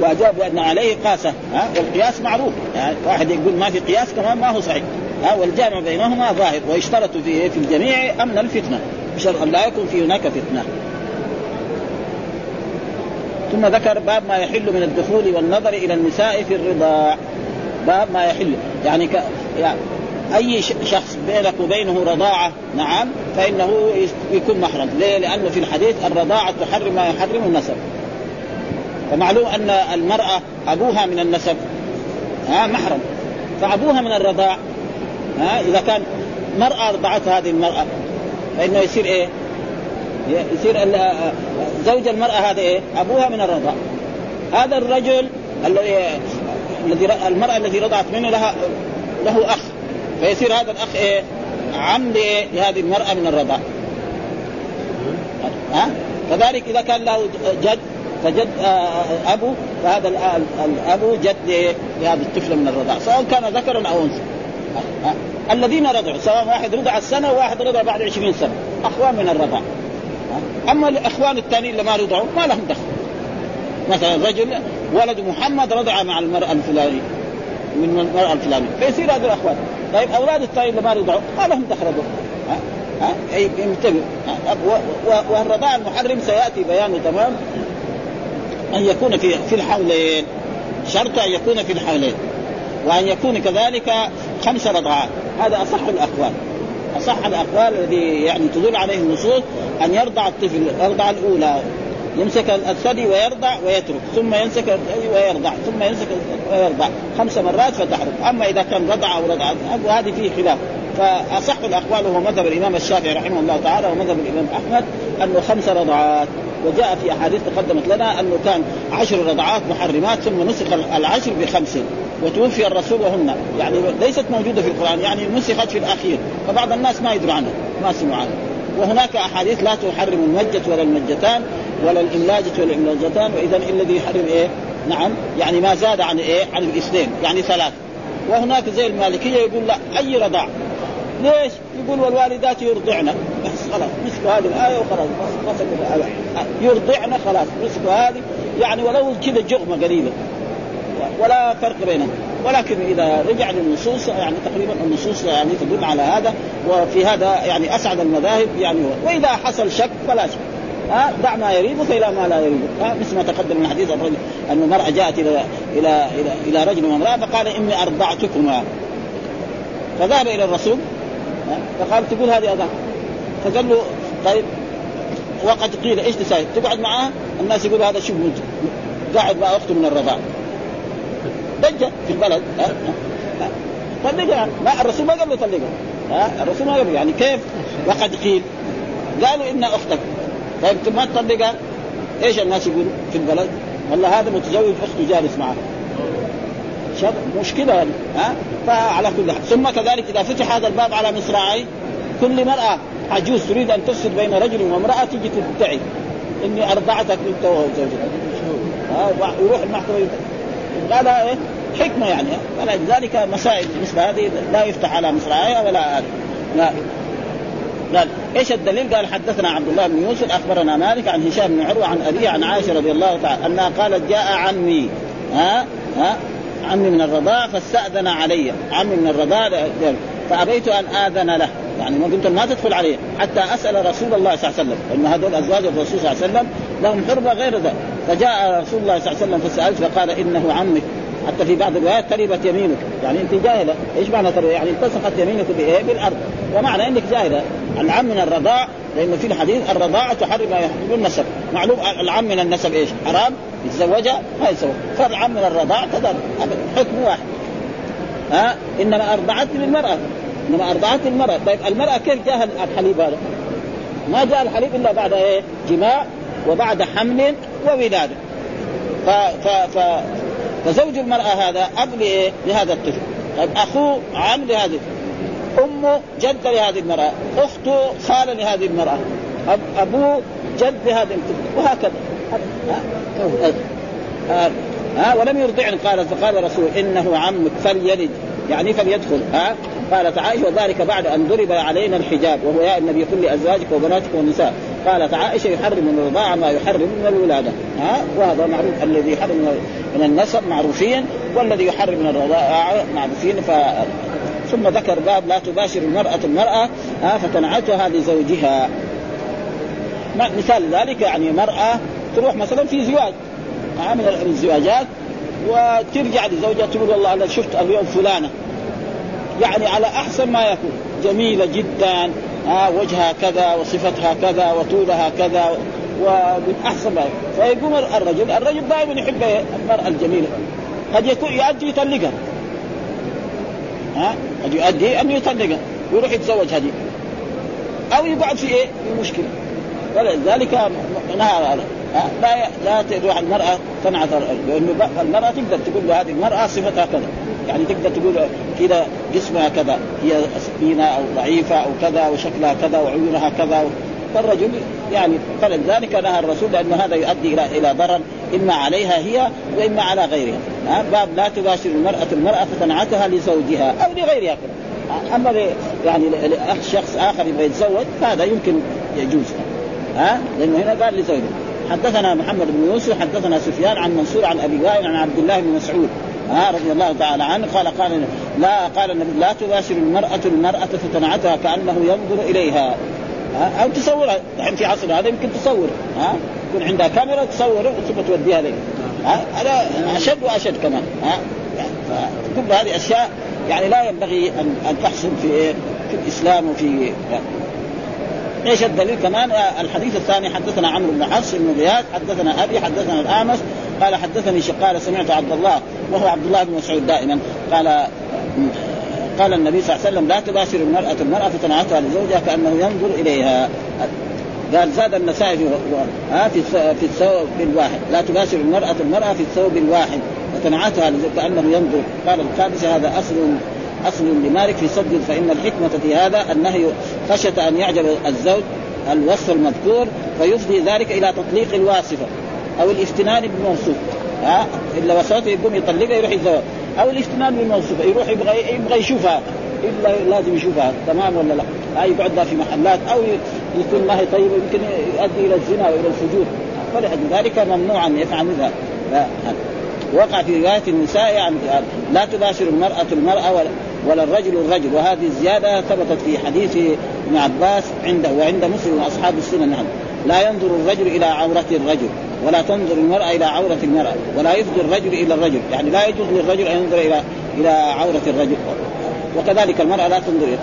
وأجاب بأن عليه قاسه ها؟ والقياس معروف. يعني واحد يقول ما في قياس كمان ما هو صحيح. ها؟ والجامع بينهما ظاهر. ويشترط في في الجميع أمن الفتنة بشرط أن لا يكون في هناك فتنة. ثم ذكر باب ما يحل من الدخول والنظر إلى النساء في الرضاع. باب ما يحل. يعني ك... يعني أي شخص بينك وبينه رضاعة نعم فإنه يكون محرم. ليه؟ لأنه في الحديث الرضاعة تحرم ما يحرم النسب. فمعلوم أن المرأة أبوها من النسب. ها محرم. فأبوها من الرضاع. ها إذا كان مرأة ارضعت هذه المرأة فإنه يصير إيه؟ يصير زوج المرأة هذا إيه؟ أبوها من الرضاع. هذا الرجل الذي الذي المرأة التي رضعت منه لها له أخ. فيصير هذا الأخ إيه؟ عم لهذه المرأة من الرضاع. ها؟ كذلك إذا كان له جد فجد أبو فهذا الابو جد لهذه الطفله من الرضاع سواء كان ذكرا أو أنثى. الذين رضعوا سواء واحد رضع السنة وواحد رضع بعد عشرين سنة أخوان من الرضاع. أما الإخوان الثانيين اللي ما رضعوا ما لهم دخل. مثلا رجل ولد محمد رضع مع المرأة الفلانية من المرأة الفلانية فيصير هذا الأخوان. طيب أولاد الثانيين اللي ما رضعوا ما لهم دخل ها ها ينتبه. والرضاع المحرم سيأتي بيانه تمام. أن يكون في في الحولين شرط أن يكون في الحولين وأن يكون كذلك خمس رضعات. هذا أصح الأقوال. أصح الأقوال الذي يعني تدل عليه النصوص أن يرضع الطفل الرضعه الأولى يمسك الثدي ويرضع ويترك ثم يمسك الثدي ويرضع ثم يمسك ويرضع. خمس مرات فتحرم أما إذا كان رضع أو رضع وهذه فيه خلاف. فأصح الأقوال هو مذهب الإمام الشافعي رحمه الله تعالى ومذهب الإمام أحمد أنه خمس رضعات. وجاء في أحاديث تقدمت لنا أنه كان عشر رضعات محرمات ثم نسخ العشر بخمس وتوفي الرسول وهن يعني ليست موجودة في القرآن يعني نسخت في الأخير فبعض الناس ما يدروا عنها ما سمعوا عنها وهناك أحاديث لا تحرم المجة ولا المجتان ولا الاملاجة ولا الإملاجتان وإذا الذي يحرم إيه؟ نعم يعني ما زاد عن إيه؟ عن الاثنين يعني ثلاث وهناك زي المالكية يقول لا أي رضاع ليش؟ يقول والوالدات يرضعن بس خلاص مسكوا هذه الآية وخلاص يرضعن خلاص مسكوا هذه يعني ولو كذا جغمة قليله ولا فرق بينهم. ولكن إذا رجع للنصوص يعني تقريبا النصوص يعني تدل على هذا وفي هذا يعني أسعد المذاهب يعني وإذا حصل شك فلا شك. ها دع ما يريبك إلى ما لا يريبك ها مثل ما تقدم من حديث الرجل أن المرأة جاءت إلى إلى إلى, إلى رجل وامراه فقال إني أرضعتكما. فذهب إلى الرسول. فقال تقول هذه اذان فقال له طيب وقد قيل إيش تساوي؟ تقعد معاه الناس يقولوا هذا شوف قاعد مع أخته من الرضاعه ضجه في البلد طلقها ما الرسول ما قال له طلقها ها؟ الرسول ما قال يعني كيف؟ وقد قيل. قالوا إن أختك. طيب ما تطلقها؟ إيش الناس يقولوا في البلد؟ والله هذا متزوج اخته جالس معه. مشكلة يعني ها؟ فعلى كل حال. ثم كذلك إذا فتح هذا الباب على مصراعي كل مرأة عجوز تريد أن تفسد بين رجل وامرأة تجي تدعي. إني أرضعتك أنت وزوجك ها ويروح المحكمة قال إيه؟ حكمة يعني. فلذلك مسائل مثل هذه لا يفتح على مصراعيها ولا هذه. لا. قال إيش الدليل؟ قال حدثنا عبد الله بن يوسف أخبرنا مالك عن هشام بن عروة عن ابي عن عائشة رضي الله تعالى أنها قالت جاء عمي. ها؟ ها؟ عمي من الرضاع فاستأذن علي. عمي من الرضاع فأبيت أن آذن له. يعني قلت ما تدخل عليه. حتى أسأل رسول الله صلى الله عليه وسلم. لأن هذول أزواج الرسول صلى الله عليه وسلم لهم حرمة غير ذا. فجاء رسول الله صلى الله عليه وسلم فسألت فقال إنه عمك. حتى في بعض الروايات تربت يمينك. يعني أنت جاهلة. إيش معنى تربت يعني التصقت يمينك بإيه؟ بالأرض. ومعنى إنك جاهلة. العم من الرضاع. لأنه في الحديث الرضاعه تحرم ما يحرم النسب. معلوم العم من النسب إيش؟ حرام. يتزوجها ما يتزوج. فالعم من الرضاع كذا حكم واحد. ها؟ إنما ارضعتني المراه إنما ارضعتني المرأة. طيب المرأة كيف جاء الحليب هذا؟ ما جاء الحليب إلا بعد إيه؟ جماع وبعد حمل وولادة. ف ف ف فزوج المرأة هذا أب لإيه؟ لهذا الطفل. طيب أخوه عم لهذه أمه جد لهذه المرأة. أخته خالة لهذه المرأة. أب أبوه جد لهذه الطفل. وهكذا. ها, ها, ها ولم يرضعني قال فقال رسول إنه عمك فليلد. يعني فليدخل ها؟ قالت عائشة وذلك بعد أن ضرب علينا الحجاب وهو يا النبي قل لأزواجك وبناتك والنساء. قالت عائشة يحرم من الرضاعه ما يحرم من الولادة ها؟ وهذا معروف الذي يحرم من النسب معروفين والذي يحرم من الرضاعه معروفين ف ثم ذكر باب لا تباشر المرأة المرأة ها؟ فتنعتها لزوجها مثال ذلك يعني مرأة تروح مثلا في زواج من الزواجات وترجع لزوجها تقول والله أنا شفت اليوم فلانة. يعني على أحسن ما يكون. جميلة جدا ها وجهها كذا وصفتها كذا وطولها كذا ومن أحسن ما يكون. فيقوم الرجل الرجل دائما يحب المرأة الجميلة. قد يكون يؤدي يطلقها. ها؟ قد يؤدي أن يطلقها. ويروح يتزوج هذه أو يقعد في إيه؟ في مشكلة. ولذلك نهى لا لا تروح المرأة تنعت لأنه المرأة تقدر تقول له هذه المرأة صفتها كذا. يعني تقدر تقول كذا جسمها كذا. هي سكينه أو ضعيفة أو كذا وشكلها كذا وعيونها كذا. فالرجل يعني فلذلك نهى الرسول لأنه هذا يؤدي إلى إلى ضرر إما عليها هي وإما على غيرها. باب لا تباشر المرأة المرأة فتنعتها لزوجها أو لغيرها. أما يعني شخص آخر يبغى يتزوج فهذا يمكن يجوز. ها؟ لأنه هنا قال لزوجه حدثنا محمد بن يوسف حدثنا سفيان عن منصور عن أبي وائل عن عبد الله بن مسعود ها رضي الله تعالى عنه قال قال لا قال النبي لا تباشر المرأة المرأة فتنعتها كأنه ينظر إليها. ها أو تصورها الحين في عصر هذا يمكن تصور ها يكون عندها كاميرا تصور ثم توديها لك هذا أشد وأشد كمان ها كل هذه أشياء يعني لا ينبغي أن أن تحصل في في الإسلام وفي إيش الدليل؟ كمان الحديث الثاني حدثنا عمرو بن حفص بن غياث حدثنا أبي حدثنا الأعمش قال حدثني قال سمعت عبد الله وهو عبد الله بن مسعود دائما قال قال النبي صلى الله عليه وسلم لا تباشر المرأة المرأة فتنعتها لزوجها كأنه ينظر إليها. قال زاد النسائي في ها في في الثوب الواحد. لا تباشر المرأة المرأة في الثوب الواحد وتنعتها كأنه ينظر. قال الخامسة هذا أصل أصل لمالك في صد فإن الحكمة في هذا النهي خشية أن يعجب الزوج الوصف المذكور فيفضي ذلك إلى تطليق الواصفة أو الافتنان بالموصوف. ها؟ إلا وصفته يقوم يطلقها يروح يتزوج أو الافتنان بالموصوفة يروح يبغى يبغى يشوفها. إلا لازم يشوفها. تمام ولا لا؟ هاي يقعد في محلات أو يكون ما هي طيبه يمكن يؤدي إلى الزنا وإلى الفجور. فلأجل ذلك ممنوع ان يفعل ذلك وقع في رواية النساء يعني لا تباشر المرأة المرأة ولا, ولا الرجل الرجل. وهذه الزيادة ثبتت في حديث ابن عباس عنده وعند مسلم وأصحاب السنن نعم. لا ينظر الرجل إلى عورة الرجل ولا تنظر المرأة إلى عورة المرأة ولا يفضي الرجل إلى الرجل. يعني لا يجوز للرجل أن ينظر إلى إلى عورة الرجل. وكذلك المرأة لا تنظر إلى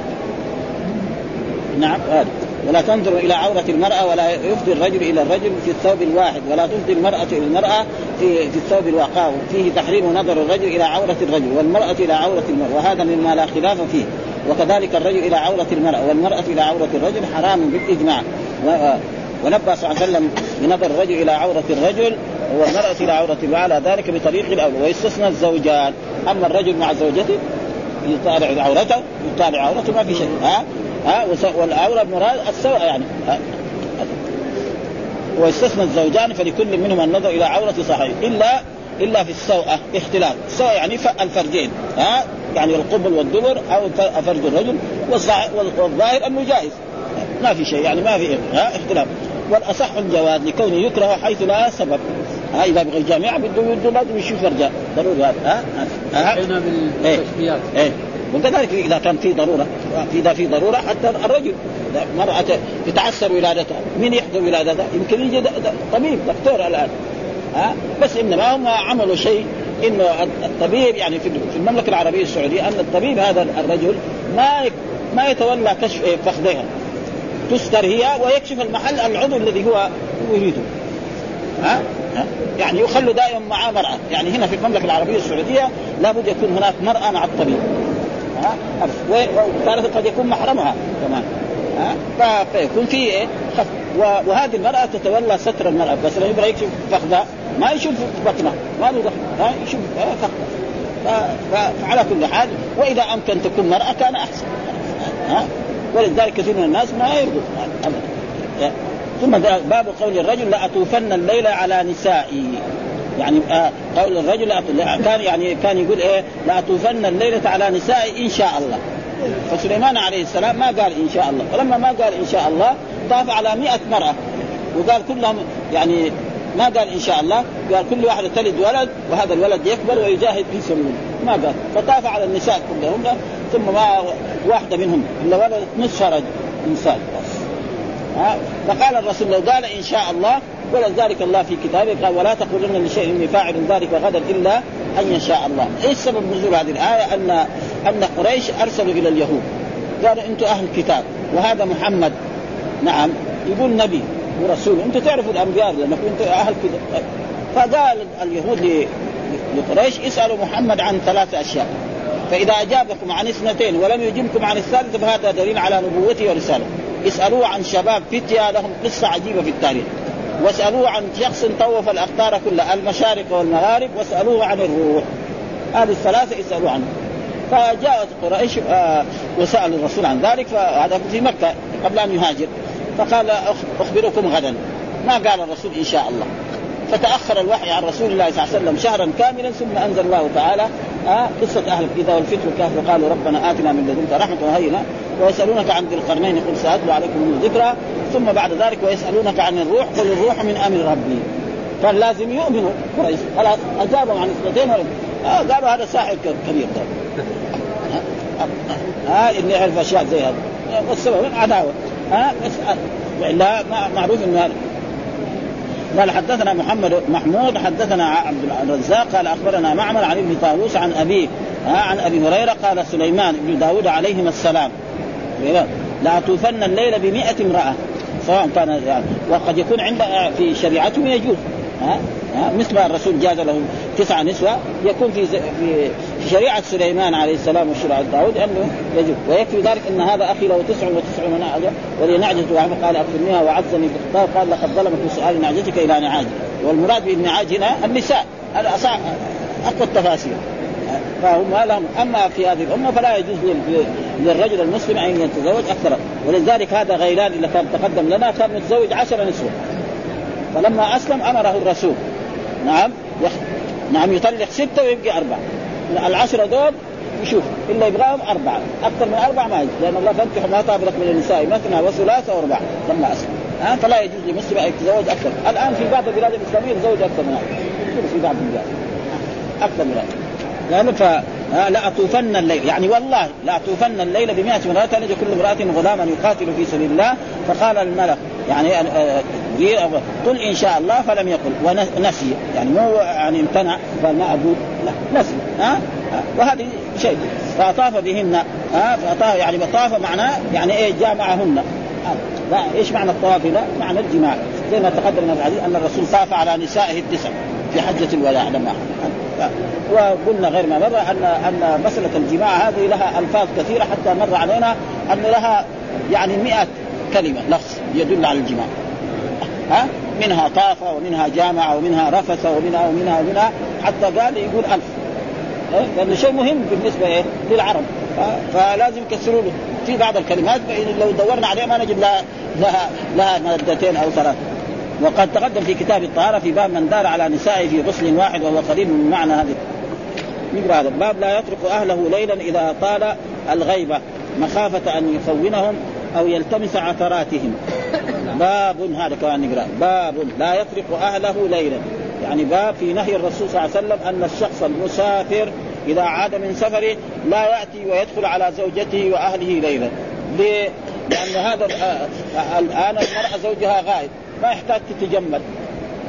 نعم هذا. ولا تنظر إلى عورة المرأة ولا يفضي الرجل إلى الرجل في الثوب الواحد ولا تفضي المرأة إلى المرأة في, في الثوب الواقع فيه تحريم نظر الرجل إلى عورة الرجل والمرأة إلى عورة المرأة وهذا مما لا خلاف فيه. وكذلك الرجل إلى عورة المرأة والمرأة إلى عورة الرجل حرام بالإجماع. ونبه صلى الله عليه وسلم بنظر الرجل إلى عورة الرجل والمرأة إلى عورة وعلى ذلك بطريق الأول. ويستثنى الزوجان. أما الرجل مع زوجته يطالع عورته يطالع عورته ما في شيء ها؟ ها والعوره المراد السواء يعني ويستثنى الزوجان فلكل منهما النظر إلى عورة صاحبه. إلا إلا في السوءة اختلاف. السوء يعني الفرجين ها يعني القبل والدبر أو فرج الرجل والظاهر أنه جائز. ما في شيء يعني ما في ها اختلاف. والأصح الجواز لكونه يكره حيث لا سبب. ها إذا بغى جامعه بده لازم يشوف فرجه. ضروري هذا ها ها بالتشبيهات؟ إيه. وكذلك إذا كان في ضرورة إذا في ضرورة حتى الرجل مرأة تتعسر ولادتها من يحضر ولادتها يمكن يجي طبيب دكتور الان ها؟ بس إنما هم عملوا شيء إنه الطبيب يعني في المملكة العربية السعودية أن الطبيب هذا الرجل ما ما يتولى كشف فخذها. تستر هي ويكشف المحل العضو الذي هو يريده. ها؟ ها؟ يعني يخلوا دائما معاه مرأة. يعني هنا في المملكة العربية السعودية لابد يكون هناك مرأة مع الطبيب. ها؟ قد يكون محرمها كمان. ها؟ فيكون في إيه؟ وهذه المرأة تتولى ستر المرأة. بس لو يبغى يكشف فخذها ما يشوف بطنها. ما له ها؟ يشوف فخذها. فعلى كل حال وإذا أمكن تكون مرأة كان أحسن. ها؟ ولذلك كثير من الناس ما يرضوا. ابدا. ثم باب قول الرجل لأطوفن الليل على نسائي. يعني آه قول الرجل كان يعني كان يقول إيه لأطوفن الليلة على نسائي إن شاء الله. فسليمان عليه السلام ما قال إن شاء الله. فلما ما قال إن شاء الله طاف على مئة مرأة. وقال كلهم يعني ما قال إن شاء الله. قال كل واحدة تلد ولد وهذا الولد يكبر ويجاهد في سبيل ما قال. فطاف على النساء كلهم ثم ما واحدة منهم الا ولدت نصف رجل إنسان. فقال الرسول لو قال إن شاء الله ولذلك الله في كتابه قال ولا تقولن لشيء إني فاعل ذلك غدا إلا أن يشاء الله، إيش سبب نزول هذه الآية؟ أن أن قريش أرسلوا إلى اليهود. قالوا أنتم أهل الكتاب وهذا محمد. نعم يقول نبي ورسول. أنتم تعرفوا الأنبياء لأنكم أنتم أهل كتاب. فقال اليهود لقريش اسألوا محمد عن ثلاث أشياء. فإذا أجابكم عن اثنتين ولم يجبكم عن الثالثه فهذا دليل على نبوته ورسالته اسألوه عن شباب فتيا لهم قصة عجيبة في التاريخ. واسألوه عن شخص طوف الأقطار كلها المشارق والمغارب واسألوه عن الروح. هذه الثلاثة اسالوه عنه فجاءت قريش آه وسألوا الرسول عن ذلك فهذا في مكة قبل أن يهاجر. فقال أخبركم غدا. ما قال الرسول إن شاء الله. فتأخر الوحي عن رسول الله صلى الله عليه وسلم شهرا كاملا ثم أنزل الله تعالى آه قصة أهل الكتاب والفتح والكهف قالوا ربنا آتنا من لدنك رحمة وهينا ويسألونك عن ذي القرنين قل سأتلو عليكم من ذكرى ثم بعد ذلك ويسألونك عن الروح قل الروح من أمر ربي. فلازم يؤمنوا كويس خلاص أجابهم عن اثنتين آه قالوا هذا ساحر كبير ها آه إني أعرف أشياء زي هذا والسبب عداوة. ها بس والا معروف ان هذا قال حدثنا محمد محمود حدثنا عبد الرزاق قال أخبرنا معمر عن ابن طاووس عن أبيه عن أبي هريرة قال سليمان بن داود عليهما السلام. لا توفن الليل بمئة امرأة سواء كان يعني وقد يكون عند في شريعتهم يجوز ها ها مثل ما الرسول جاز له تسعة نسوة يكون في في في شريعة سليمان عليه السلام وشريعة داود أنه يجب ويكفي ذلك إن هذا أخي له تسع وتسعون نعجه ولي نعجه وعمر قال اكرمنيها وعزني بالخطاب قال لقد ظلمك في سؤال نعجتك إلى نعاج والمراد بالنعاج هنا النساء هذا أقوى التفاسير فهم لهم أما في هذه الأمة فلا يجوز للرجل المسلم أن يتزوج أكثر. ولذلك هذا غيلان اللي كان تقدم لنا كان متزوج عشر نسوة. فلما أسلم أمره الرسول. نعم. نعم يطلق ستة ويبقي أربعة. العشره دول يشوف إلا يبغاهم أربعة. أكثر من أربعة ما يجوز لأن الله فانكح ما طاب من النساء مثنى وثلاث وأربعة لما أسلم. ها؟ فلا يجوز لمسلم أن يتزوج أكثر. الآن في بعض البلاد الإسلامية يتزوج أكثر من هذا. في بعض البلاد. أكثر من هذا. لأنه ف لأطوفن الليل. يعني والله لأطوفن الليل بمئة امرأة تلد كل امرأة غلاما يقاتل في سبيل الله. فقال الملك يعني آه، قل إن شاء الله فلم يقل. ونسي يعني مو يعني امتنع قال ما أقول. لا نسي. ها؟ وهذه شيء. فأطاف بهن. ها؟ يعني طاف معناه يعني إيه جامعهن لا إيش معنى الطواف؟ هنا؟ معنى الجماع. زي ما تقدم من الحديث أن الرسول طاف على نسائه التسع في حجة الوداع لما وقلنا غير ما مر أن أن مسألة الجماع هذه لها ألفاظ كثيرة حتى مر علينا أن لها يعني 100 كلمة لفظ يدل على الجماع. ها؟ منها طاف ومنها جامع ومنها رفث ومنها ومنها ومنها. حتى قال يقول ألف. لأنه شيء مهم بالنسبة إيه؟ للعرب. فلازم يكسروا له. في بعض الكلمات لو دورنا عليها ما نجد لها لها لها مادتين أو ثلاث. وقد تقدم في كتاب الطهارة في باب من دار على نسائه في غسل واحد وهو قريب من معنى هذه نقرا هذا الباب. لا يترك أهله ليلا إذا طال الغيبة مخافة أن يخونهم أو يلتمس عثراتهم. باب هذا كمان نقرأ. باب لا يترك أهله ليلا. يعني باب في نهي الرسول صلى الله عليه وسلم أن الشخص المسافر إذا عاد من سفره لا يأتي ويدخل على زوجته وأهله ليلا. ليه؟ لأن هذا الآن المرأة زوجها غائب ما يحتاج تتجمل.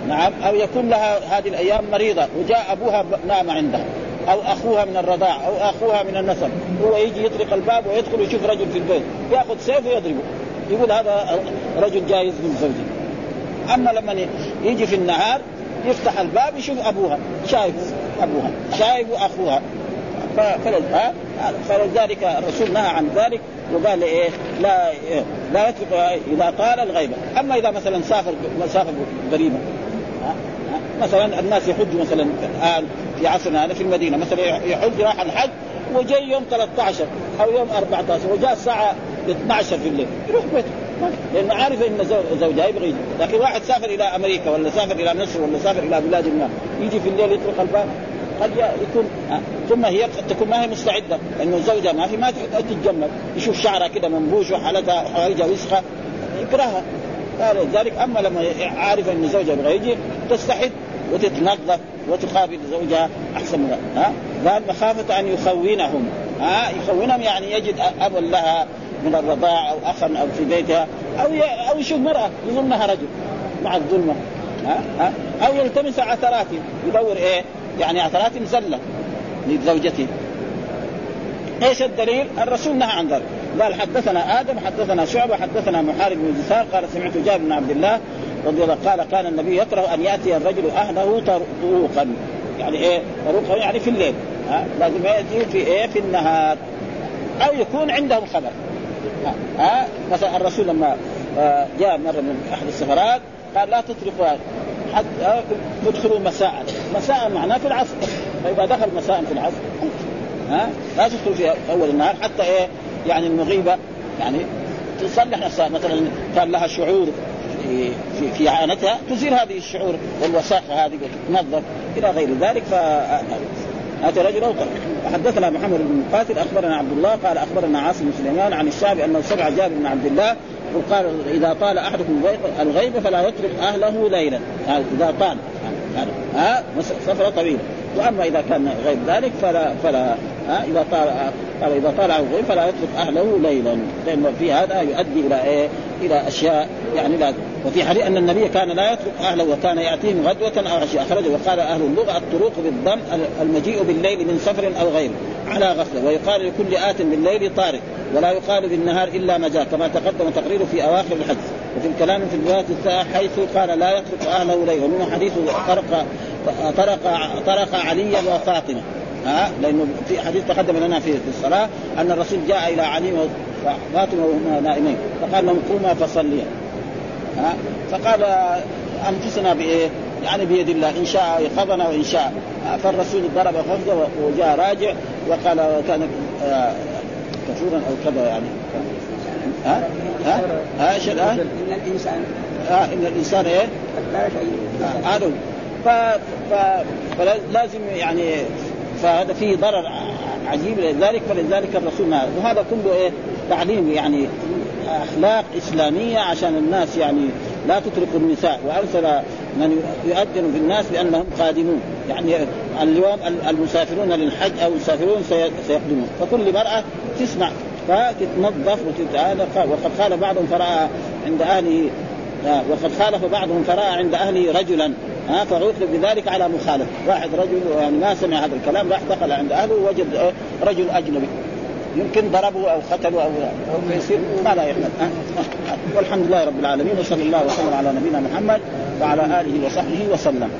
نعم؟ أو يكون لها هذه الأيام مريضة وجاء أبوها نام عندها أو أخوها من الرضاع أو أخوها من النسب. هو يجي يطرق الباب ويدخل ويشوف رجل في البيت يأخذ سيف ويضربه. يقول هذا رجل جايز من زوجي. أما لما يجي في النهار يفتح الباب يشوف أبوها شايف أبوها شايف أخوها. فلذلك الرسول نهى عن ذلك وقال إيه؟ لا إيه لا يترك إذا طال الغيبة. أما إذا مثلا سافر مسافه قريبه مثلا الناس يحجوا مثلا الآن في عصرنا هذا في المدينة مثلا يحج راح الحج وجاي يوم 13 أو يوم 14 وجاء الساعة 12 في الليل. يروح بيته. لأنه عارف إن زوجها يبغى يجي. لكن واحد سافر إلى أمريكا ولا سافر إلى مصر ولا سافر إلى بلاد ما يجي في الليل يطرق الباب. قد يكون ثم هي تكون ما هي مستعدة لأنه زوجها ما في ما تتجمل. يشوف شعرها كده منبوش وحالتها حوايجها وسخه يكرهها. لذلك أما لما عارف إن زوجها يبغى يجي تستحد وتتنظف وتقابل زوجها أحسن من ها؟ قال مخافة أن يخونهم. ها؟ يخونهم يعني يجد ابا لها من الرضاع أو اخا أو في بيتها أو أو يشوف مرأة يظنها رجل مع الظلمة. ها؟ ها؟ أو يلتمس عثرات يدور إيه؟ يعني عثرات زله لزوجته. إيش الدليل؟ الرسول نهى عن ذلك. قال حدثنا آدم حدثنا شعبة حدثنا محارب بن قال سمعت جابر بن عبد الله رضي الله قال كان النبي يكره أن يأتي الرجل أهله طروقا يعني إيه؟ طروقا يعني في الليل. ها؟ لازم يأتي في إيه؟ في النهار. أو يكون عندهم خبر. ها, ها؟ مثلا الرسول لما آه، جاء مرة من أحد السفرات قال لا تتركوا حتى تدخلوا مساء. مساء معناه في العصر. فإذا دخل مساء في العصر ها؟ لا تدخل في أول النهار حتى إيه؟ يعني المغيبة. يعني تصلح نفسها. مثلا كان لها شعور. في في, في عانتها تزيل هذه الشعور والوساخة هذه وتتنظف إلى غير ذلك ف اتى رجل اوقف حدثنا محمد بن مقاتل أخبرنا عبد الله قال أخبرنا عاصم بن سليمان عن الشعبي انه سمع جابر بن عبد الله وقال إذا طال أحدكم الغيب فلا يترك أهله ليلا. إذا طال. ها سفره طويلة. وأما إذا كان غير ذلك فلا فلا ها إذا طال قال إذا طال الغيب فلا يترك أهله ليلا. لأن في هذا يؤدي إلى إيه؟ إلى أشياء يعني لا وفي حديث أن النبي كان لا يترك أهله وكان يأتيهم غدوة أو عشاء. أخرجه وقال أهل اللغة الطرق بالضم المجيء بالليل من سفر أو غيره على غفلة. ويقال لكل آت بالليل طارق ولا يقال بالنهار إلا ما جاء كما تقدم تقريره في أواخر الحديث. وفي الكلام في الرواية الثالثه حيث قال لا يترك أهله ليلا. ومنه حديث طرق طرق طرق عليا وفاطمة. ها؟ لأنه في حديث تقدم لنا في الصلاة أن الرسول جاء إلى علي وفاطمة وهما نائمين. فقال لهم قوما فصليا. ها؟ فقال أنفسنا بإيه؟ يعني بيد الله إن شاء يقظنا وإن شاء. فالرسول ضرب خفضه وجاء راجع وقال كان آه، كفورا أو كذا يعني. ها؟ ها؟ ها؟ إيش الآن؟ إن الانسان ها إن الإنسان إيه؟ هذا ف... ف... فلازم يعني فهذا فيه ضرر عجيب. لذلك فلذلك الرسول ما وهذا كله إيه؟ تعليم يعني أخلاق إسلامية عشان الناس يعني لا تتركوا النساء. وأرسل من يؤذن في الناس بأنهم قادمون يعني اليوم المسافرون للحج أو المسافرون سيقدمون فكل مرأة تسمع. فتتنظف وتتعالى وقد قال بعضهم فراى عند اهله آه، وقد خالف بعضهم فراى عند أهله رجلا. ها فعوقب بذلك على مخالف. واحد رجل يعني ما سمع هذا الكلام راح دخل عند أهله ووجد رجل أجنبي. يمكن ضربه أو قتله أو يصير ما لا يحمل والحمد لله رب العالمين وصلى الله وسلم على نبينا محمد وعلى آله وصحبه وسلم.